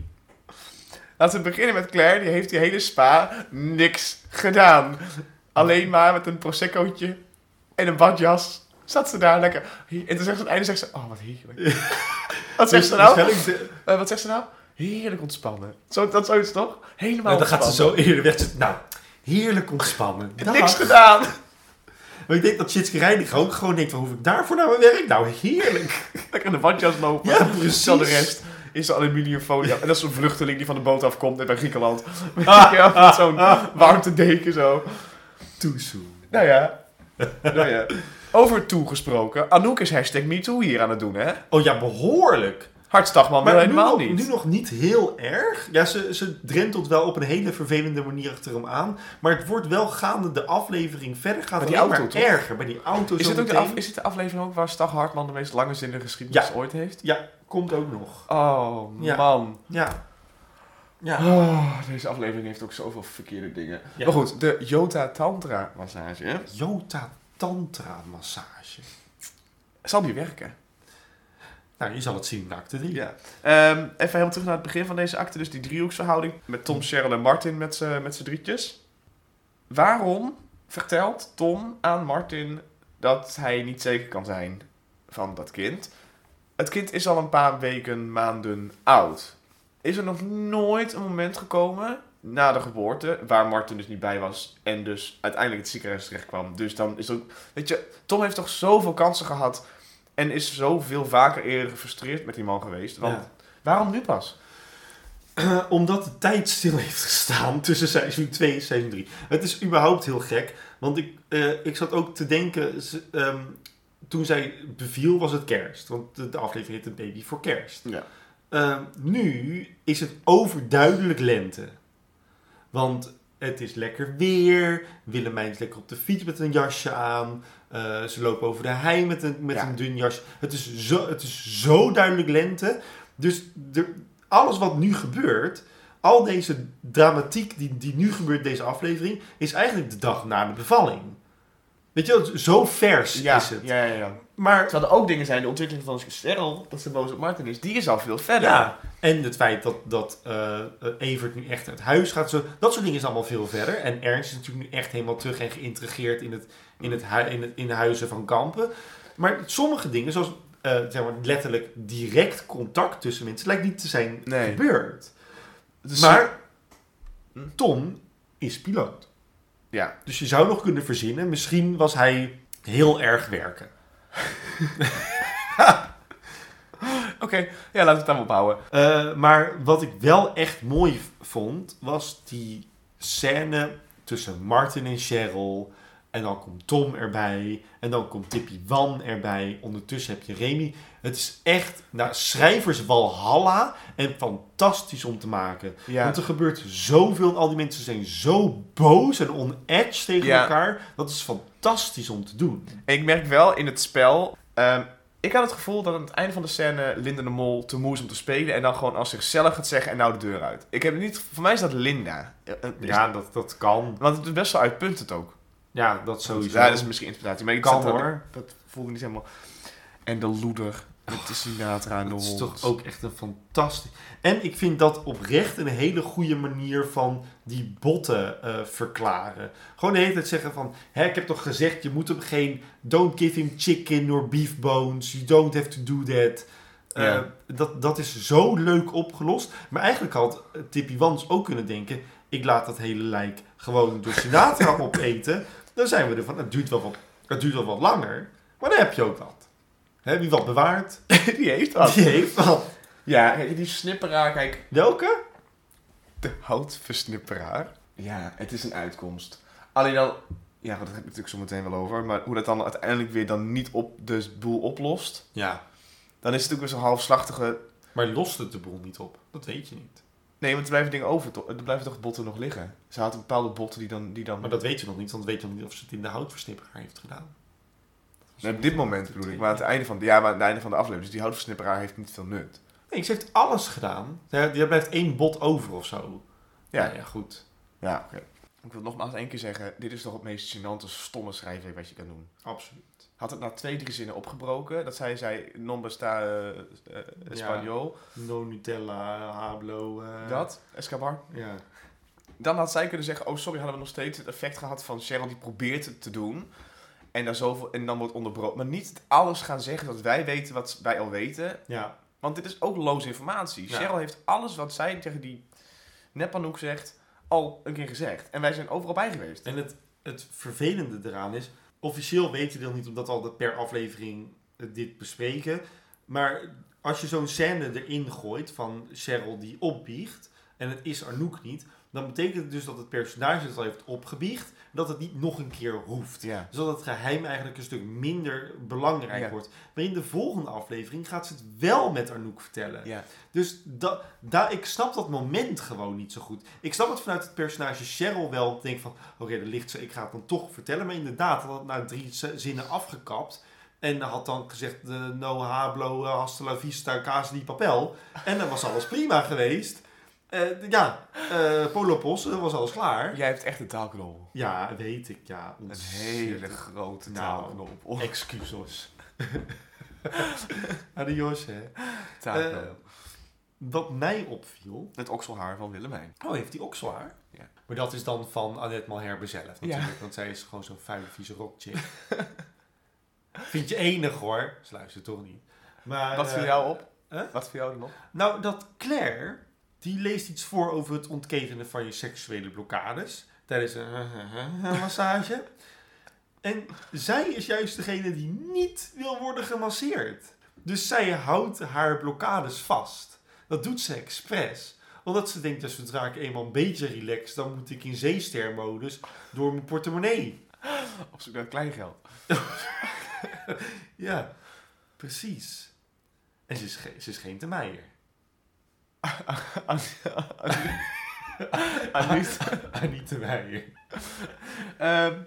Laten we beginnen met Claire. Die heeft die hele spa niks gedaan. Alleen maar met een proseccootje en een badjas zat ze daar lekker. En toen zegt ze aan het einde, zegt ze, oh wat heerlijk. wat zegt ze nou? Waarschijnlijk de- Eh, wat zegt ze nou? Heerlijk ontspannen. Zo, dat is zoiets toch? Helemaal Nou, dan gaat ze zo eerder weg. Nou, heerlijk ontspannen. Dag. Niks gedaan. Maar ik denk dat Chitske Reinig ook gewoon denkt, van, hoef ik daarvoor naar mijn werk? Nou, heerlijk. Lekker in de badjas lopen. Ja, precies. Terwijl de rest is de aluminiumfolie. En dat is een vluchteling die van de boot afkomt net bij Griekenland. Ah, met zo'n warmtedeken zo. Too soon. Nou ja. nou ja. Over toe gesproken. Anouk is hashtag MeToo hier aan het doen, hè? Oh ja, behoorlijk. Hartstagman Maar helemaal niet. nu nog niet heel erg. Ja, ze, ze drentelt wel op een hele vervelende manier achter hem aan. Maar het wordt wel gaande de aflevering verder. Gaat auto, maar toch? erger. Bij die auto is, dit ook de af, is dit de aflevering ook waar Stag Hartman de meest lange zinnige geschiedenis Ja. ooit heeft? Ja, komt ook nog. Oh, Ja. man. Ja. Ja. Oh, deze aflevering heeft ook zoveel verkeerde dingen. Ja. Maar goed, de Jota Tantra massage. Jota Tantra massage. Zal die werken? Nou, je zal het zien in acte 3. Ja. Ehm, even helemaal terug naar het begin van deze acte. Dus die driehoeksverhouding met Tom, Cheryl en Martin met z'n drietjes. Waarom vertelt Tom aan Martin dat hij niet zeker kan zijn van dat kind? Het kind is al een paar weken, maanden oud. Is er nog nooit een moment gekomen na de geboorte waar Martin dus niet bij was en dus uiteindelijk het ziekenhuis terecht kwam. Dus dan is er ook, weet je, Tom heeft toch zoveel kansen gehad en is zoveel vaker eerder gefrustreerd met die man geweest. Want Ja. waarom nu pas? Omdat de tijd stil heeft gestaan tussen seizoen 2 en seizoen 3. Het is überhaupt heel gek. Want ik, eh, ik zat ook te denken. ze- ehm, toen zij beviel was het kerst. Want de, de aflevering heet een baby voor kerst. Ja. Ehm, nu is het overduidelijk lente. Want het is lekker weer. Willemijn is lekker op de fiets met een jasje aan. Eh, ze lopen over de hei met een, met Ja. een dun jasje. Het is, zo, het is zo duidelijk lente. Dus de, alles wat nu gebeurt, al deze dramatiek die, die nu gebeurt in deze aflevering, is eigenlijk de dag na de bevalling. Weet je wel, zo vers Ja, is het. ja, ja, ja. Maar Terwijl er ook dingen zijn, de ontwikkeling van Cheryl, dat ze boos op Martin is, die is al veel verder. ja, En het feit dat, dat eh, eh, Evert nu echt uit huis gaat. Zo, dat soort dingen is allemaal veel verder. En Ernst is natuurlijk nu echt helemaal terug en geïntegreerd in, het, in, het, in, het, in de huizen van Kampen. Maar sommige dingen, zoals eh, zeg maar, letterlijk direct contact tussen mensen, lijkt niet te zijn Nee. gebeurd. Dus- Maar Hm? Tom is piloot. Ja. Dus je zou nog kunnen verzinnen, misschien was hij heel erg werken. Oké, ja, laten we het dan ophouden. Eh, maar wat ik wel echt mooi vond, was die scène tussen Martin en Cheryl. En dan komt Tom erbij. En dan komt Tippy Wan erbij. Ondertussen heb je Remy. Het is echt nou, schrijvers Walhalla. En fantastisch om te maken. Ja. Want er gebeurt zoveel. En al die mensen zijn zo boos en on-edge tegen Ja. elkaar. Dat is fantastisch om te doen. Ik merk wel in het spel. ehm, ik had het gevoel dat aan het einde van de scène Linda de Mol te moe is om te spelen. En dan gewoon als zichzelf gaat zeggen en nou de deur uit. Ik heb het niet. Voor mij is dat Linda. Eh, eh, is- Ja, dat, dat kan. Want het is best wel uitpuntend ook. Ja, dat sowieso. Ja, dat is misschien interpretatie. Maar ik Kan, er- hoor. Dat voelde niet helemaal. En de loeder. Met de Sinatra en de Dat is toch ook echt een fantastisch. En ik vind dat oprecht een hele goede manier van die botten eh, verklaren. Gewoon de hele tijd zeggen van, hè, ik heb toch gezegd, je moet hem geen, don't give him chicken or beef bones, you don't have to do that. Eh, dat, dat is zo leuk opgelost. Maar eigenlijk had eh, Tippy Wans ook kunnen denken, ik laat dat hele lijk gewoon door Sinatra opeten. Dan zijn we ervan, het duurt wel wat, het duurt wel wat langer, maar dan heb je ook wat. Hè, wie wat bewaart, die heeft dat. die heeft wat. Ja, kijk, die snipperaar, kijk. Welke? De houtversnipperaar. Ja, het is een uitkomst. Alleen dan... Ja, daar heb ik natuurlijk zo meteen wel over. Maar hoe dat dan uiteindelijk weer dan niet op de boel oplost. Ja. Dan is het natuurlijk weer zo'n halfslachtige... Maar lost het de boel niet op? Dat weet je niet. Nee, want er blijven dingen over. toch? Er blijven toch botten nog liggen? Ze had bepaalde botten die dan... Die dan... Maar dat weet je nog niet, want weet je nog niet of ze het in de houtversnipperaar heeft gedaan. Op dit moment bedoel ik. Maar aan het einde van, ja, maar aan het einde van de aflevering. Dus die houtversnipperaar heeft niet veel nut. Nee, ze heeft alles gedaan. Er blijft één bot over of zo. Ja. Nou ja goed. Ja, oké. Ik wil nogmaals één keer zeggen. Dit is toch het meest gênante, stomme schrijfwerk wat je kan doen. Absoluut. Had het na twee, drie zinnen opgebroken. Dat zij zei, non besta uh, Espanol. No Nutella, Hablo. eh, Dat, Escobar. Ja. Dan had zij kunnen zeggen, oh sorry, hadden we nog steeds het effect gehad van Cheryl die probeert het te doen. En dan, zoveel, en dan wordt onderbroken. Maar niet alles gaan zeggen dat wij weten wat wij al weten. Ja. Want dit is ook loze informatie. Ja. Cheryl heeft alles wat zij tegen die Nepanoek zegt, al een keer gezegd. En wij zijn overal bij geweest. En het, het vervelende eraan is, officieel weten we dat niet omdat we altijd per aflevering eh, dit bespreken. Maar als je zo'n scène erin gooit van Cheryl die opbiecht en het is Anouk niet, dan betekent het dus dat het personage het al heeft opgebiecht, dat het niet nog een keer hoeft. Ja. Zodat het geheim eigenlijk een stuk minder belangrijk Ja. wordt. Maar in de volgende aflevering gaat ze het wel met Anouk vertellen. Ja. Dus da, da, ik snap dat moment gewoon niet zo goed. Ik snap het vanuit het personage Cheryl wel. Ik denk van, oké, er ligt ze, ik ga het dan toch vertellen. Maar inderdaad, had het na drie zinnen afgekapt. En had dan gezegd, eh, no hablo, eh, hasta la vista, casa di papel. En dan was alles prima geweest. Eh, ja, eh Polopos, dan was alles klaar. Jij hebt echt een taalknol. Ja, weet ik, ja. Een hele grote Nou, taalknol. Oh, Excuses. Adios, hè. taalknol. Eh, Wat mij opviel, het okselhaar van Willemijn. Oh, heeft die ook zwaar? Ja. Maar dat is dan van Annette Malherbe zelf natuurlijk. Want zij is gewoon zo'n vuile, vieze rockchick. Vind je enig hoor. Ze luistert toch niet. Maar, Wat viel eh, jou op? Wat viel jou nog? Nou, dat Claire, die leest iets voor over het ontketenen van je seksuele blokkades. Tijdens een massage. En zij is juist degene die niet wil worden gemasseerd. Dus zij houdt haar blokkades vast. Dat doet ze expres. Omdat ze denkt, dat zodra ik eenmaal een beetje relax, dan moet ik in zeestermodus door mijn portemonnee. Op zoek naar kleingeld. Ja, precies. En ze is, ze is geen te te meijer. Ehm,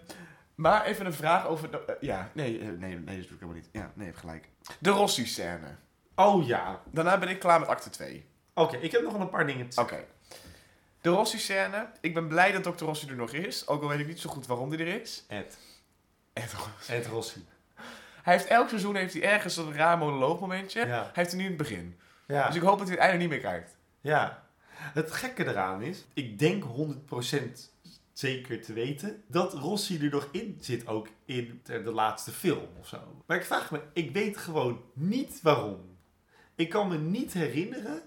maar even een vraag over... Eh, ja, nee, eh, nee, nee, dat doe ik helemaal niet. Ja, nee, gelijk. De Rossi-scène. Oh ja. Daarna ben ik klaar met acte 2. Oké, ik heb nog wel een paar dingen te Oké. De Rossi-scène. Ik ben blij dat Dr. Rossi er nog is. Ook al weet ik niet zo goed waarom die er is. Ed. Rossi. Ed Rossi. Hij heeft elk seizoen heeft hij ergens een raar monoloogmomentje. Ja. Hij heeft er nu in het begin. Ja. Dus ik hoop dat hij het einde niet meer krijgt. Ja, het gekke eraan is, ik denk 100% zeker te weten dat Rossi er nog in zit, ook in de de laatste film of zo. Maar ik vraag me, ik weet gewoon niet waarom. Ik kan me niet herinneren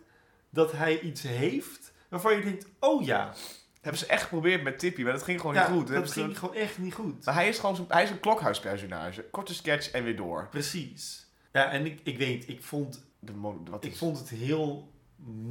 dat hij iets heeft waarvan je denkt, oh ja, Hebben ze echt geprobeerd met Tippy, maar dat ging gewoon ja niet goed. dat ging gewoon echt niet goed. Maar hij is gewoon hij is een klokhuispersonage. Korte sketch en weer door. Precies. Ja, en ik, ik weet, ik vond De wat Ik is- vond het heel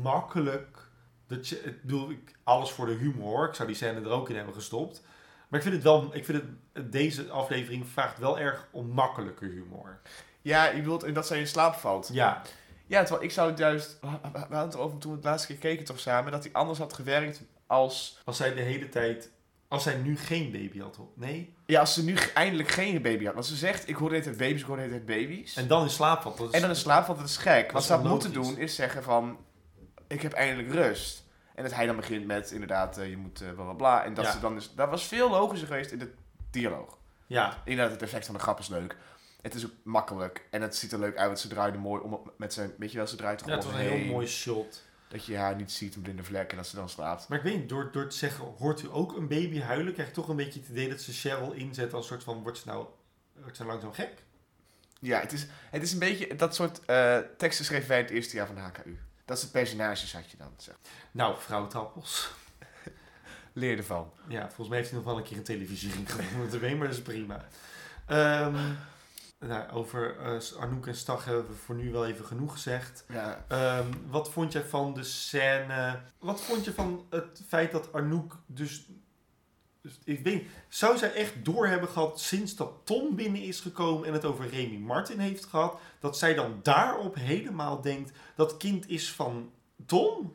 makkelijk. Dat je, ik bedoel, ik, alles voor de humor. Ik zou die scène er ook in hebben gestopt. Maar ik vind het wel, ik vind het, deze aflevering vraagt wel erg om makkelijke humor. Ja, je bedoelt dat zij in slaap valt. Ja, Ja, terwijl ik zou het juist... We hadden het erover toen we het laatste keer keken toch samen... dat hij anders had gewerkt als... als zij de hele tijd, als zij nu geen baby had, nee. Ja, als ze nu eindelijk geen baby had. Want ze zegt, ik hoor de hele tijd baby's, ik hoor de hele tijd baby's. En dan in slaap valt. Dat is, En dan in slaap valt, dat is gek. Wat ze had moeten doen is zeggen van... Ik heb eindelijk rust. En dat hij dan begint met inderdaad, eh, je moet eh, bla bla bla. En dat Ja. ze dan is... Dat was veel logischer geweest in de dialoog. Ja, Inderdaad, het effect van de grap is leuk. Het is ook makkelijk. En het ziet er leuk uit, want ze draaide mooi om met zijn... Weet je wel, ze draait er ja, het was een heel mooi shot. Dat je haar niet ziet, een blinde vlek, en dat ze dan slaapt. Maar ik weet niet, door, door te zeggen, hoort u ook een baby huilen? Krijg je toch een beetje het idee dat ze Cheryl inzet als soort van, wordt ze nou, wordt ze nou langzaam gek? Ja, het is, het is een beetje... Dat soort eh, teksten schreef wij het eerste jaar van de HKU. Dat soort personages had je dan. Zeg. Nou, vrouw Tappels. Leer ervan. Ja, volgens mij heeft hij nog wel een keer een televisiering gewonnen de maar dat is prima. Ehm, nou, over eh, Anouk en Stag hebben we voor nu wel even genoeg gezegd. Ja, Ehm, wat vond jij van de scène? Wat vond je van het feit dat Anouk dus... dus ik weet zou zij echt door hebben gehad sinds dat Tom binnen is gekomen en het over Remy Martin heeft gehad, dat zij dan daarop helemaal denkt dat kind is van Tom?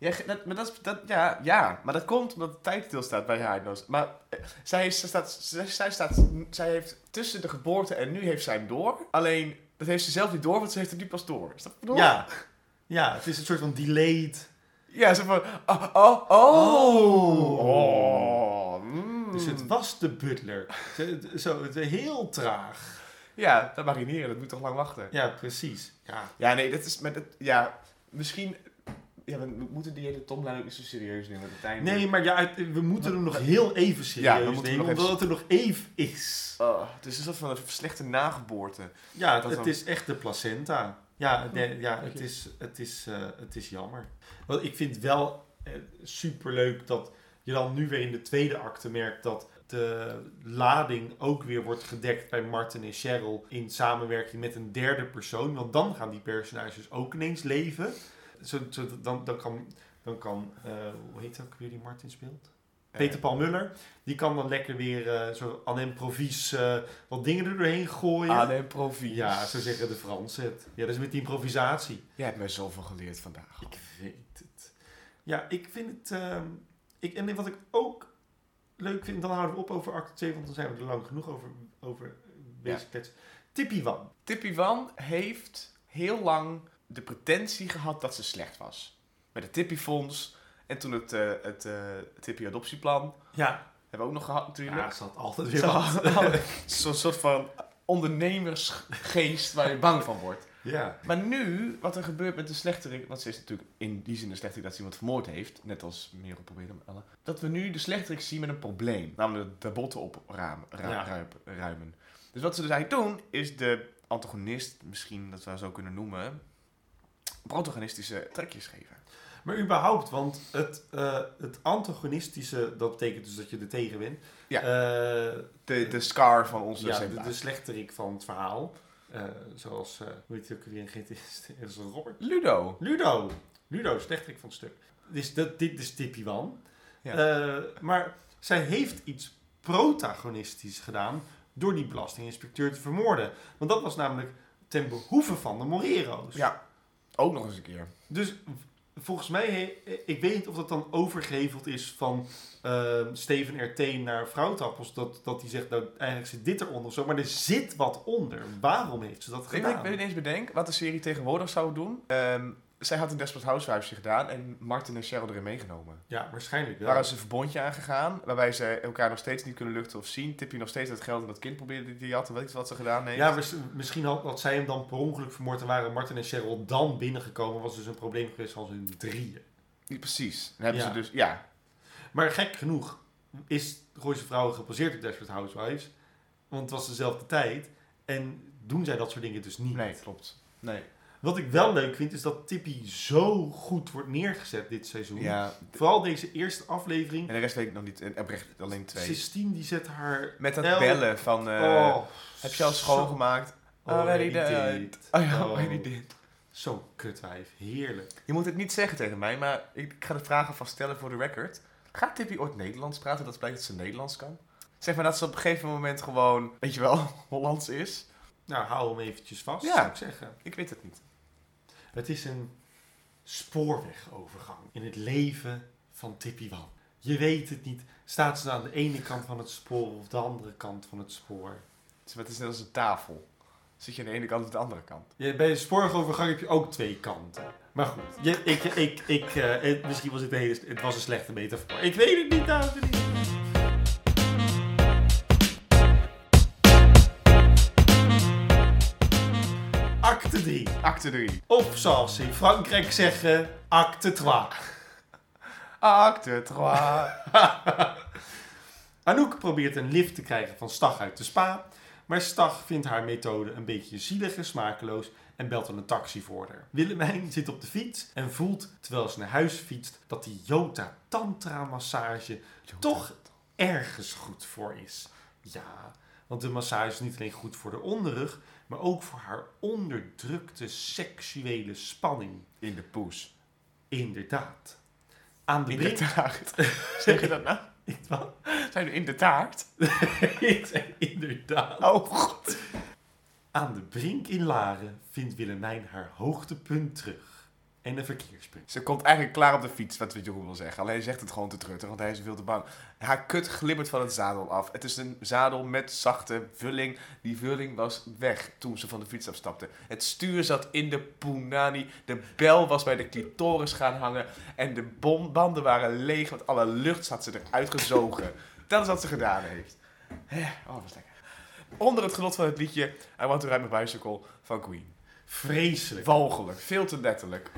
Ja, dat, maar dat, is- dat, ja, ja, maar dat komt omdat de tijd stilstaat bij haar. Maar eh, zij, staat, zij, zij, staat, zij heeft tussen de geboorte en nu heeft zij hem door. Alleen, dat heeft ze zelf niet door, want ze heeft het nu pas door. Is dat bedoel? Ja. Ja, het is een soort van delayed. Ja, zo van, oh, oh, oh. Oh. Oh, mm. Dus het was de butler. Ze- Zo, het heel traag. Ja, dat marineren, dat moet toch lang wachten. Ja, precies. Ja, Ja, nee, dat is met het, ja, misschien, ja, we moeten die hele Tomlijn ook niet zo serieus nemen met. Nee, maar ja, we moeten hem nog heel even serieus Ja, we moeten nemen, nog even- omdat het er nog even is. Oh, het is een soort van een slechte nageboorte. Ja, Dat het dan- is echt de placenta. Ja, nee, ja het, is, het, is, eh, het is jammer. Want ik vind wel eh, superleuk dat je dan nu weer in de tweede acte merkt dat de lading ook weer wordt gedekt bij Martin en Cheryl in samenwerking met een derde persoon. Want dan gaan die personages ook ineens leven. Zo, zo, dan, dan kan, dan kan eh, hoe heet ook weer die Martin speelt? Peter Paul Muller. Die kan dan lekker weer eh, zo aan improvies eh wat dingen er doorheen gooien. Nee, profi. Ja, zo zeggen de Fransen het. Ja, dat is met die improvisatie. Jij hebt mij zoveel geleerd vandaag. Ik weet het. Ja, ik vind het... ehm, ik, en wat ik ook leuk vind, dan houden we op over acte 2, want dan zijn we er lang genoeg over, over bezig. Ja. Tippy Wan. Tippy Wan heeft heel lang de pretentie gehad dat ze slecht was. Met het Tippy Fonds en toen het, eh, het eh, Tippy Adoptieplan. Ja, Hebben we ook nog gehad natuurlijk. ja ze had altijd weer Zo- wat. Zo'n soort van ondernemersgeest waar je bang van wordt. Ja. Maar nu, wat er gebeurt met de slechterik... Want ze is natuurlijk in die zin een slechterik dat ze iemand vermoord heeft. Net als Merel probeerde met alle. Dat we nu de slechterik zien met een probleem. Namelijk de botten opruimen. Ja. ruimen. Dus wat ze dus eigenlijk doen, is de antagonist, misschien dat we zo kunnen noemen... protagonistische trekjes geven. Maar überhaupt, want het, eh, het antagonistische, dat betekent dus dat je er tegen bent. Ja. Eh, De, de scar van onze ja, de, slechterik van het verhaal. Eh, zoals, hoe heet hij ook weer in is Robert. Ludo. Ludo. Ludo, slechterik van het stuk. Dus dat, dit is Tippy Wan. Ja. Maar zij heeft iets protagonistisch gedaan door die belastinginspecteur te vermoorden. Want dat was namelijk ten behoeve van de Morero's. Ja, ook nog eens een keer. Dus volgens mij, ik weet niet of dat dan overgeheveld is van eh, Steven RT naar Vrouwtappels. Dat, dat hij zegt, nou eigenlijk zit dit eronder of zo. Maar er zit wat onder. Waarom heeft ze dat gedaan? ik weet ineens bedenk? Wat de serie tegenwoordig zou doen? Ehm, zij had een Desperate Housewives gedaan en Martin en Cheryl erin meegenomen. Ja, waarschijnlijk wel. Waren ze een verbondje aangegaan, waarbij ze elkaar nog steeds niet kunnen luchten of zien. Tippie nog steeds het geld en dat kind probeerde die had, en weet ik wat ze gedaan heeft. Ja, mis- misschien had, had zij hem dan per ongeluk vermoord en waren Martin en Cheryl dan binnengekomen. Was dus een probleem geweest van hun drieën. Niet precies. Dan hebben Ja. ze dus, ja. Maar gek genoeg is Gooise Vrouwen gebaseerd op Desperate Housewives. Want het was dezelfde tijd. En doen zij dat soort dingen dus niet. Nee, klopt. Nee. Wat ik wel leuk vind, is dat Tippy zo goed wordt neergezet dit seizoen. Ja, Vooral deze eerste aflevering. en de rest weet ik nog niet. En oprecht alleen twee. Sistine die zet haar... Met dat El- bellen van, eh, oh, heb je al schoongemaakt? Already Already did. Oh ja, Oh. already did. Zo'n kutwijf. Heerlijk. Je moet het niet zeggen tegen mij, maar ik, ga de vragen vast stellen voor de record. Gaat Tippy ooit Nederlands praten? Dat blijkt dat ze Nederlands kan. Zeg maar dat ze op een gegeven moment gewoon, weet je wel, Hollands is. Nou, hou hem eventjes vast, Ja. zou ik zeggen. Ik weet het niet. Het is een spoorwegovergang in het leven van Tippy Wan. Je weet het niet. Staat ze aan de ene kant van het spoor of de andere kant van het spoor? Het is net als een tafel. Zit je aan de ene kant of de andere kant? Ja, bij een spoorwegovergang heb je ook twee kanten. Maar goed, je, ik, ik, ik, eh, misschien was het hele, het was een slechte metafoor. Ik weet het niet, dames en heren. Acte 3. Acte 3. Of zoals ze in Frankrijk zeggen, acte 3. Acte 3. Anouk probeert een lift te krijgen van Stag uit de spa. Maar Stag vindt haar methode een beetje zielig en smakeloos en belt een taxi voor haar. Willemijn zit op de fiets en voelt, terwijl ze naar huis fietst, dat die Jota Tantra massage toch ergens goed voor is. Ja, want de massage is niet alleen goed voor de onderrug, maar ook voor haar onderdrukte seksuele spanning. In de poes. Inderdaad. Aan de In brink... de taart. zeg je dat nou? Wat? Zijn we in de taart? Ik zei inderdaad. Oh god. Aan de brink in Laren vindt Willemijn haar hoogtepunt terug. En een verkeerspunt. Ze komt eigenlijk klaar op de fiets, wat Jeroen wil zeggen. Alleen zegt het gewoon te truttig, want hij is veel te bang. Haar kut glibbert van het zadel af. Het is een zadel met zachte vulling. Die vulling was weg toen ze van de fiets afstapte. Het stuur zat in de punani. De bel was bij de clitoris gaan hangen. En de banden waren leeg, want alle lucht had ze eruit gezogen. Dat is wat ze gedaan heeft. Oh, wat lekker. Onder het genot van het liedje I Want to Ride My Bicycle van Queen. Vreselijk. Walgelijk, veel te letterlijk.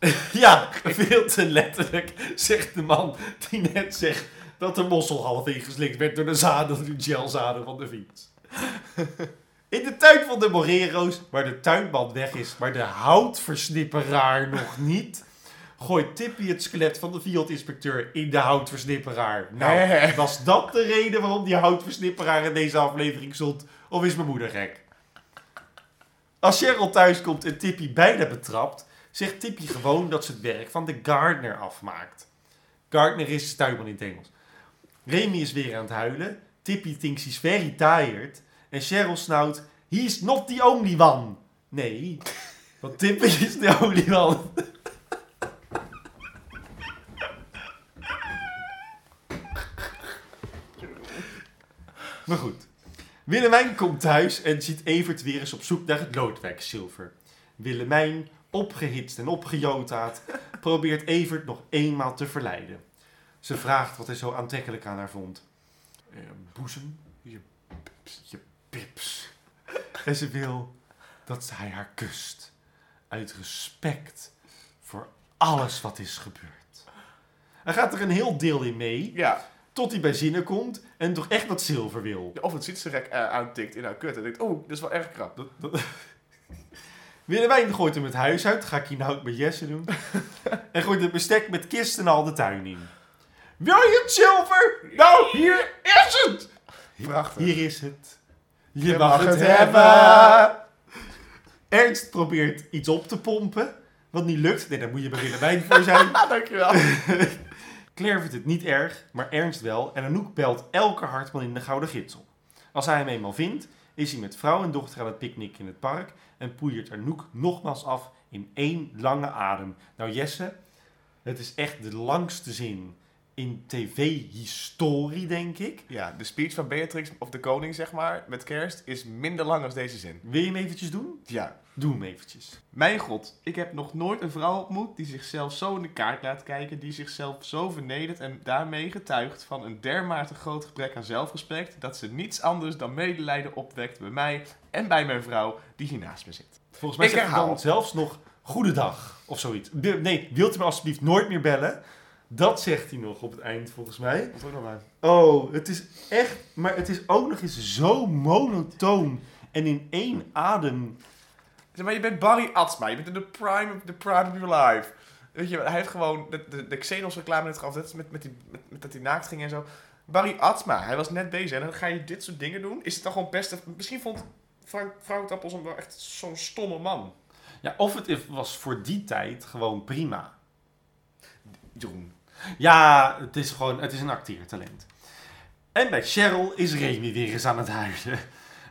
Ja, veel te letterlijk, zegt de man die net zegt dat de mossel half ingeslikt werd door de zadel, de gelzadel van de fiets. In de tuin van de Morero's, waar de tuinman weg is, maar de houtversnipperaar nog niet, gooit Tippy het skelet van de Fiat-inspecteur in de houtversnipperaar. Nou, was dat de reden waarom die houtversnipperaar in deze aflevering stond? Of is mijn moeder gek? Als Cheryl thuiskomt en Tippy bijna betrapt, zegt Tippy gewoon dat ze het werk van de gardener afmaakt. Gardener is tuinman in het Engels. Remy is weer aan het huilen. Tippy thinks he's very tired. En Cheryl snauwt, he's not the only one. Nee, want Tippy is the only one. Maar goed. Willemijn komt thuis en ziet Evert weer eens op zoek naar het loodwijkzilver. Willemijn, opgehitst en opgejotaard, probeert Evert nog eenmaal te verleiden. Ze vraagt wat hij zo aantrekkelijk aan haar vond. "Eh, boezem, je pips, je pips. En ze wil dat hij haar kust. Uit respect voor alles wat is gebeurd. Hij gaat er een heel deel in mee, Ja, tot hij bij zinnen komt en toch echt wat zilver wil. of het fietsenrek eh, aantikt in haar kut en denkt, oeh, dit is wel erg krap. Dat, dat... Gooit hem het huis uit. Ga ik hier nou ook met Jesse doen. en gooit het bestek met kist en al de tuin in. Wil je het zilver? Nou, hier is het! Prachtig. Hier is het. Je, Je mag, mag het hebben. Ernst probeert iets op te pompen. Wat niet lukt. Nee, daar moet je bij Willewijn voor zijn. Dankjewel. Claire vindt het niet erg, maar Ernst wel. En Anouk belt elke hartman in de Gouden Gids op. Als hij hem eenmaal vindt, is hij met vrouw en dochter aan het picknick in het park. En poeiert Anouk nogmaals af in één lange adem. Nou Jesse, het is echt de langste zin in tv-historie, denk ik. Ja, de speech van Beatrix of de koning, zeg maar, met kerst, is minder lang als deze zin. Wil je hem eventjes doen? Ja. Doe hem eventjes. Mijn god, ik heb nog nooit een vrouw ontmoet die zichzelf zo in de kaart laat kijken, die zichzelf zo vernedert en daarmee getuigt van een dermate groot gebrek aan zelfrespect, dat ze niets anders dan medelijden opwekt bij mij en bij mijn vrouw die hier naast me zit. Volgens mij Ik herhaal. dan zelfs nog goedendag of zoiets. Nee, wilt u me alsjeblieft nooit meer bellen? Dat zegt hij nog op het eind, volgens mij. Wat ook nog maar. Oh, het is echt... Maar het is ook nog eens zo monotoon en in één adem. Zeg maar, je bent Barry Atsma, je bent in de prime of, the prime of your life. Weet je, hij heeft gewoon de, de, de Xenos reclame net gehad, dat is met, met, die, met, met dat hij naakt ging en zo. Barry Atsma, hij was net bezig en dan ga je dit soort dingen doen. Is het dan gewoon best... Misschien vond Frank Frank Tappels hem wel echt zo'n stomme man. Ja, of het was voor die tijd gewoon prima. Jeroen. Ja, het is gewoon, het is een acteertalent. En bij Cheryl is Remy weer eens aan het huilen.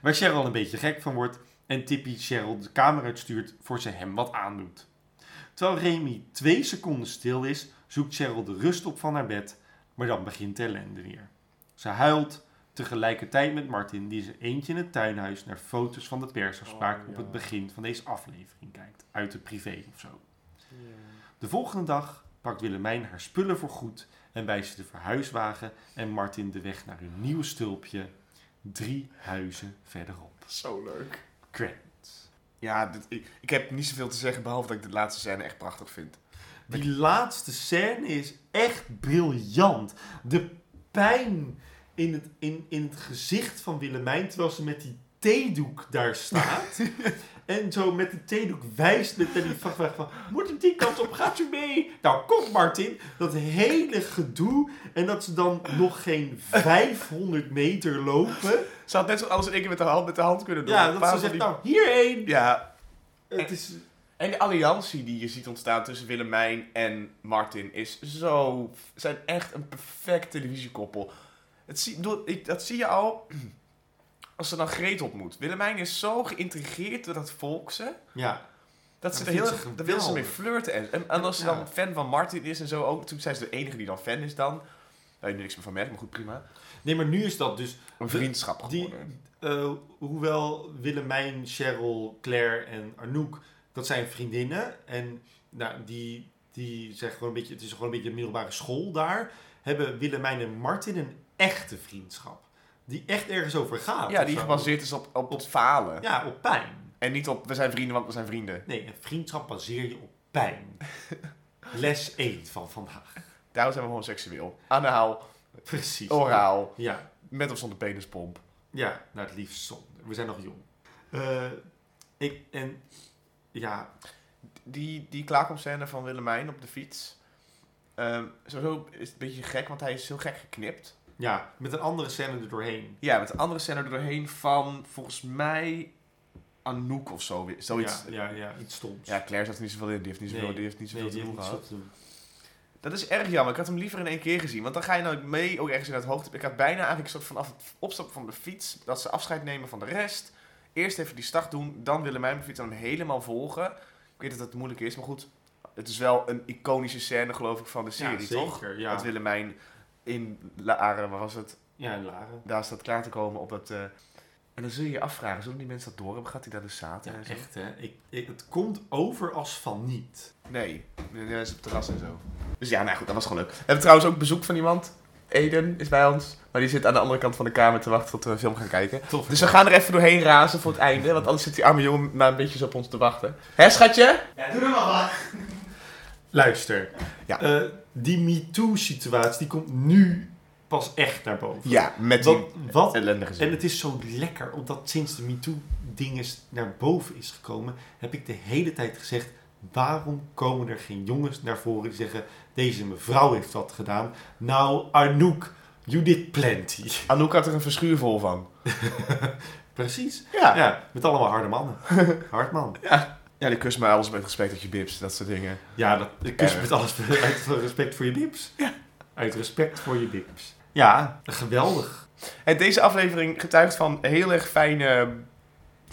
Waar Cheryl een beetje gek van wordt en Tippy Cheryl de kamer uitstuurt voor ze hem wat aandoet. Terwijl Remy twee seconden stil is, zoekt Cheryl de rust op van haar bed, maar dan begint de ellende weer. Ze huilt tegelijkertijd met Martin, die ze eentje in het tuinhuis naar foto's van de persafspraak Oh, op het begin van deze aflevering kijkt, uit de privé of zo. De volgende dag pakt Willemijn haar spullen voor goed en wijst ze de verhuiswagen en Martin de weg naar hun nieuwe stulpje drie huizen verderop. Zo leuk. Credits. Ja, dit, ik, ik heb niet zoveel te zeggen, behalve dat ik de laatste scène echt prachtig vind. Die laatste scène is echt briljant. De pijn in het, in, in het gezicht van Willemijn terwijl ze met die theedoek daar staat. en zo met de theedoek wijst met die vrachtwagen van... Moet ik die kant op? Gaat u mee? Nou, kom Martin. Dat hele gedoe. En dat ze dan nog geen 500 meter lopen. Ze had net zo alles in één keer met de hand, met de hand kunnen doen. Ja, dat ze zegt, die- nou, hierheen. Ja, Het is... en de alliantie die je ziet ontstaan tussen Willemijn en Martin is zo... zijn echt een perfect televisiekoppel. Het zie, dat zie je al als ze dan Greet ontmoet. Willemijn is zo geïntrigeerd door dat volkse... Ja. Dat ze er heel erg, daar wil ze mee flirten. En, en, en als ze dan fan van Martin is en zo ook, toen zijn ze de enige die dan fan is dan. Waar je niks meer van merkt, maar goed, prima. Nee, maar nu is dat dus... Een vriendschap Die- geworden. Eh, hoewel Willemijn, Cheryl, Claire en Arnoek, dat zijn vriendinnen. En nou, die, die zeggen gewoon een beetje, het is gewoon een beetje een middelbare school daar. Hebben Willemijn en Martin een echte vriendschap. Die echt ergens over gaat. Ja, die gebaseerd is op, op, op falen. Ja, op pijn. En niet op, we zijn vrienden, want we zijn vrienden. Nee, een vriendschap baseer je op pijn. Les 1 van vandaag. Daarom zijn we gewoon seksueel. Anaal, Precies. oraal, Ja, met of zonder penispomp. ja, nou het liefst zonder. We zijn nog jong. Eh, ik, en ja, Die, die klaarkomscène van Willemijn op de fiets. ehm, sowieso is het een beetje gek, want hij is heel gek geknipt. Ja, met een andere scène er doorheen. Ja, met een andere scène er doorheen van, volgens mij, Anouk of zo. Zoiets. Ja, ja, ja, iets stoms. Ja, Claire zat er niet zoveel in. Die heeft niet zoveel, Nee, die heeft niet zoveel Nee, te doen gehad. Dat is erg jammer. Ik had hem liever in één keer gezien. Want dan ga je nou mee, ook ergens in het hoogte. Ik had bijna eigenlijk soort vanaf het opstappen van de fiets, dat ze afscheid nemen van de rest. Eerst even die start doen, dan Willemijn op de fiets hem helemaal volgen. Ik weet dat het moeilijk is, maar goed. Het is wel een iconische scène, geloof ik, van de serie, ja, zeker, toch? Ja, Dat Willemijn in Laren, waar was het? ja, in Laren. Daar staat klaar te komen op het... eh, En dan zul je je afvragen, zullen die mensen dat door hebben? Gaat hij daar dus zaten Ja, en zo? echt hè. Ik, ik, het komt over als van niet. Nee, die mensen op het terras en zo. Dus ja, nou goed, dat was gewoon leuk. We hebben trouwens ook bezoek van iemand. Eden is bij ons. Maar die zit aan de andere kant van de kamer te wachten tot we een film gaan kijken. Tof. Dus we gaan er even doorheen razen voor het einde. Want anders zit die arme jongen maar een beetje zo op ons te wachten. Hè, schatje? Ja, doe er maar wat. Luister. Ja. Eh, die MeToo-situatie die komt nu pas echt naar boven. Ja, met die Wat, wat ellendige En zin. het is zo lekker, omdat sinds de MeToo-ding naar boven is gekomen, heb ik de hele tijd gezegd, waarom komen er geen jongens naar voren die zeggen, deze mevrouw heeft wat gedaan. Nou, Arnoek, you did plenty. Anouk had er een verschuur vol van. Precies. Ja. Ja, met allemaal harde mannen. Hard man. Ja, die kust mij alles met respect dat je bips, dat soort dingen. Ja, dat, ik kus Erg. met alles uit respect voor je bips. Ja. Uit respect voor je bips. Ja, geweldig. En deze aflevering getuigt van heel erg fijne,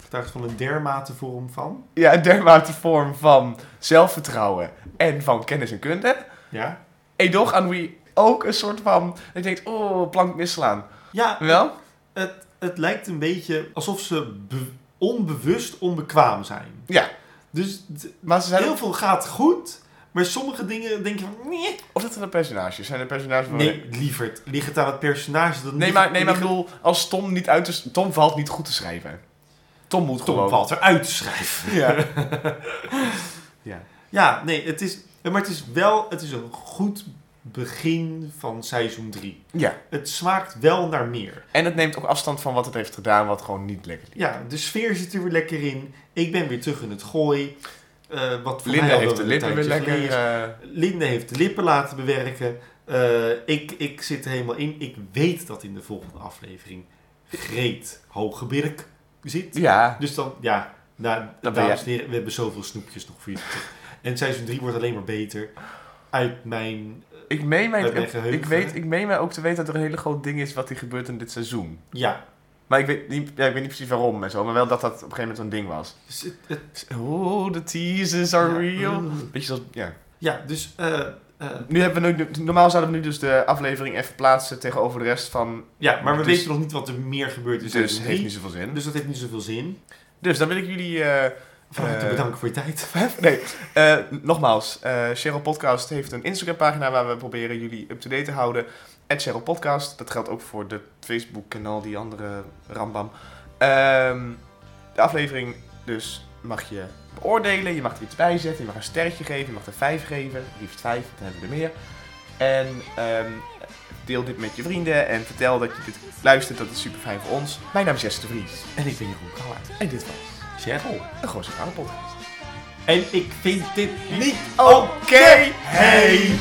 Getuigt van een dermate vorm van. ja, een dermate vorm van zelfvertrouwen en van kennis en kunde. Ja. Et toch, aan wie ook een soort van... Dat je denkt, oh, plank misslaan. Ja, Wel? het, het lijkt een beetje alsof ze be- onbewust onbekwaam zijn. Ja. Dus Maar ze zijn heel veel gaat goed, maar sommige dingen denk je van... Nee, Of dat zijn de personages? Zijn de personages... van- nee lieverd. Ligt het aan het personage? Dat Nee, maar, nee, maar ik bedoel, als Tom niet uit te... Tom valt niet goed te schrijven. Tom moet Tom gewoon... valt eruit te schrijven. Ja. Ja, ja nee, het is, maar het is wel het is een goed begin van seizoen 3. ja. Het smaakt wel naar meer. En het neemt ook afstand van wat het heeft gedaan, wat gewoon niet lekker liep. Ja, de sfeer zit er weer lekker in. Ik ben weer terug in het gooi. Eh, wat voor Linde mij al heeft de lippen weer lekker... Linde heeft de lippen laten bewerken. Eh, ik, ik zit er helemaal in. Ik weet dat in de volgende aflevering Greet Hogebirk zit. ja. Dus dan, ja, nou, dames en heren, we hebben zoveel snoepjes nog voor je. En seizoen 3 wordt alleen maar beter. Uit mijn, Ik meen, mij, ik, weet, ik meen mij ook te weten dat er een hele groot ding is wat er gebeurt in dit seizoen. ja, Maar ik weet niet, ja, ik weet niet precies waarom en zo, maar wel dat dat op een gegeven moment zo'n ding was. dus het, het- Oh, de teasers are Ja. real. Beetje zoals, ja. ja, dus eh, eh, Nu hebben we nu, normaal zouden we nu dus de aflevering even plaatsen tegenover de rest van... ja, maar we Dus- weten nog niet wat er meer gebeurt in Dus seizoen heeft 3. niet zoveel zin. Dus dat heeft niet zoveel zin. Dus dan wil ik jullie... eh, Van harte Eh, bedanken voor je tijd. Nee, eh, nogmaals. eh Cheryl Podcast heeft een Instagram pagina waar we proberen jullie up-to-date te houden. At Cheryl Podcast. Dat geldt ook voor de Facebook en al die andere rambam. Ehm, de aflevering dus mag je beoordelen. Je mag er iets bij zetten. Je mag een sterretje geven. Je mag er vijf geven. Liefst vijf, dan hebben we er meer. En ehm, deel dit met je vrienden. En vertel dat je dit luistert. Dat is super fijn voor ons. Mijn naam is Jesse de Vries. En ik ben Jeroen Kouwaard. En dit was Cheryl, de Goorse Vrouwenpodcast. En ik vind dit niet oké. Hey!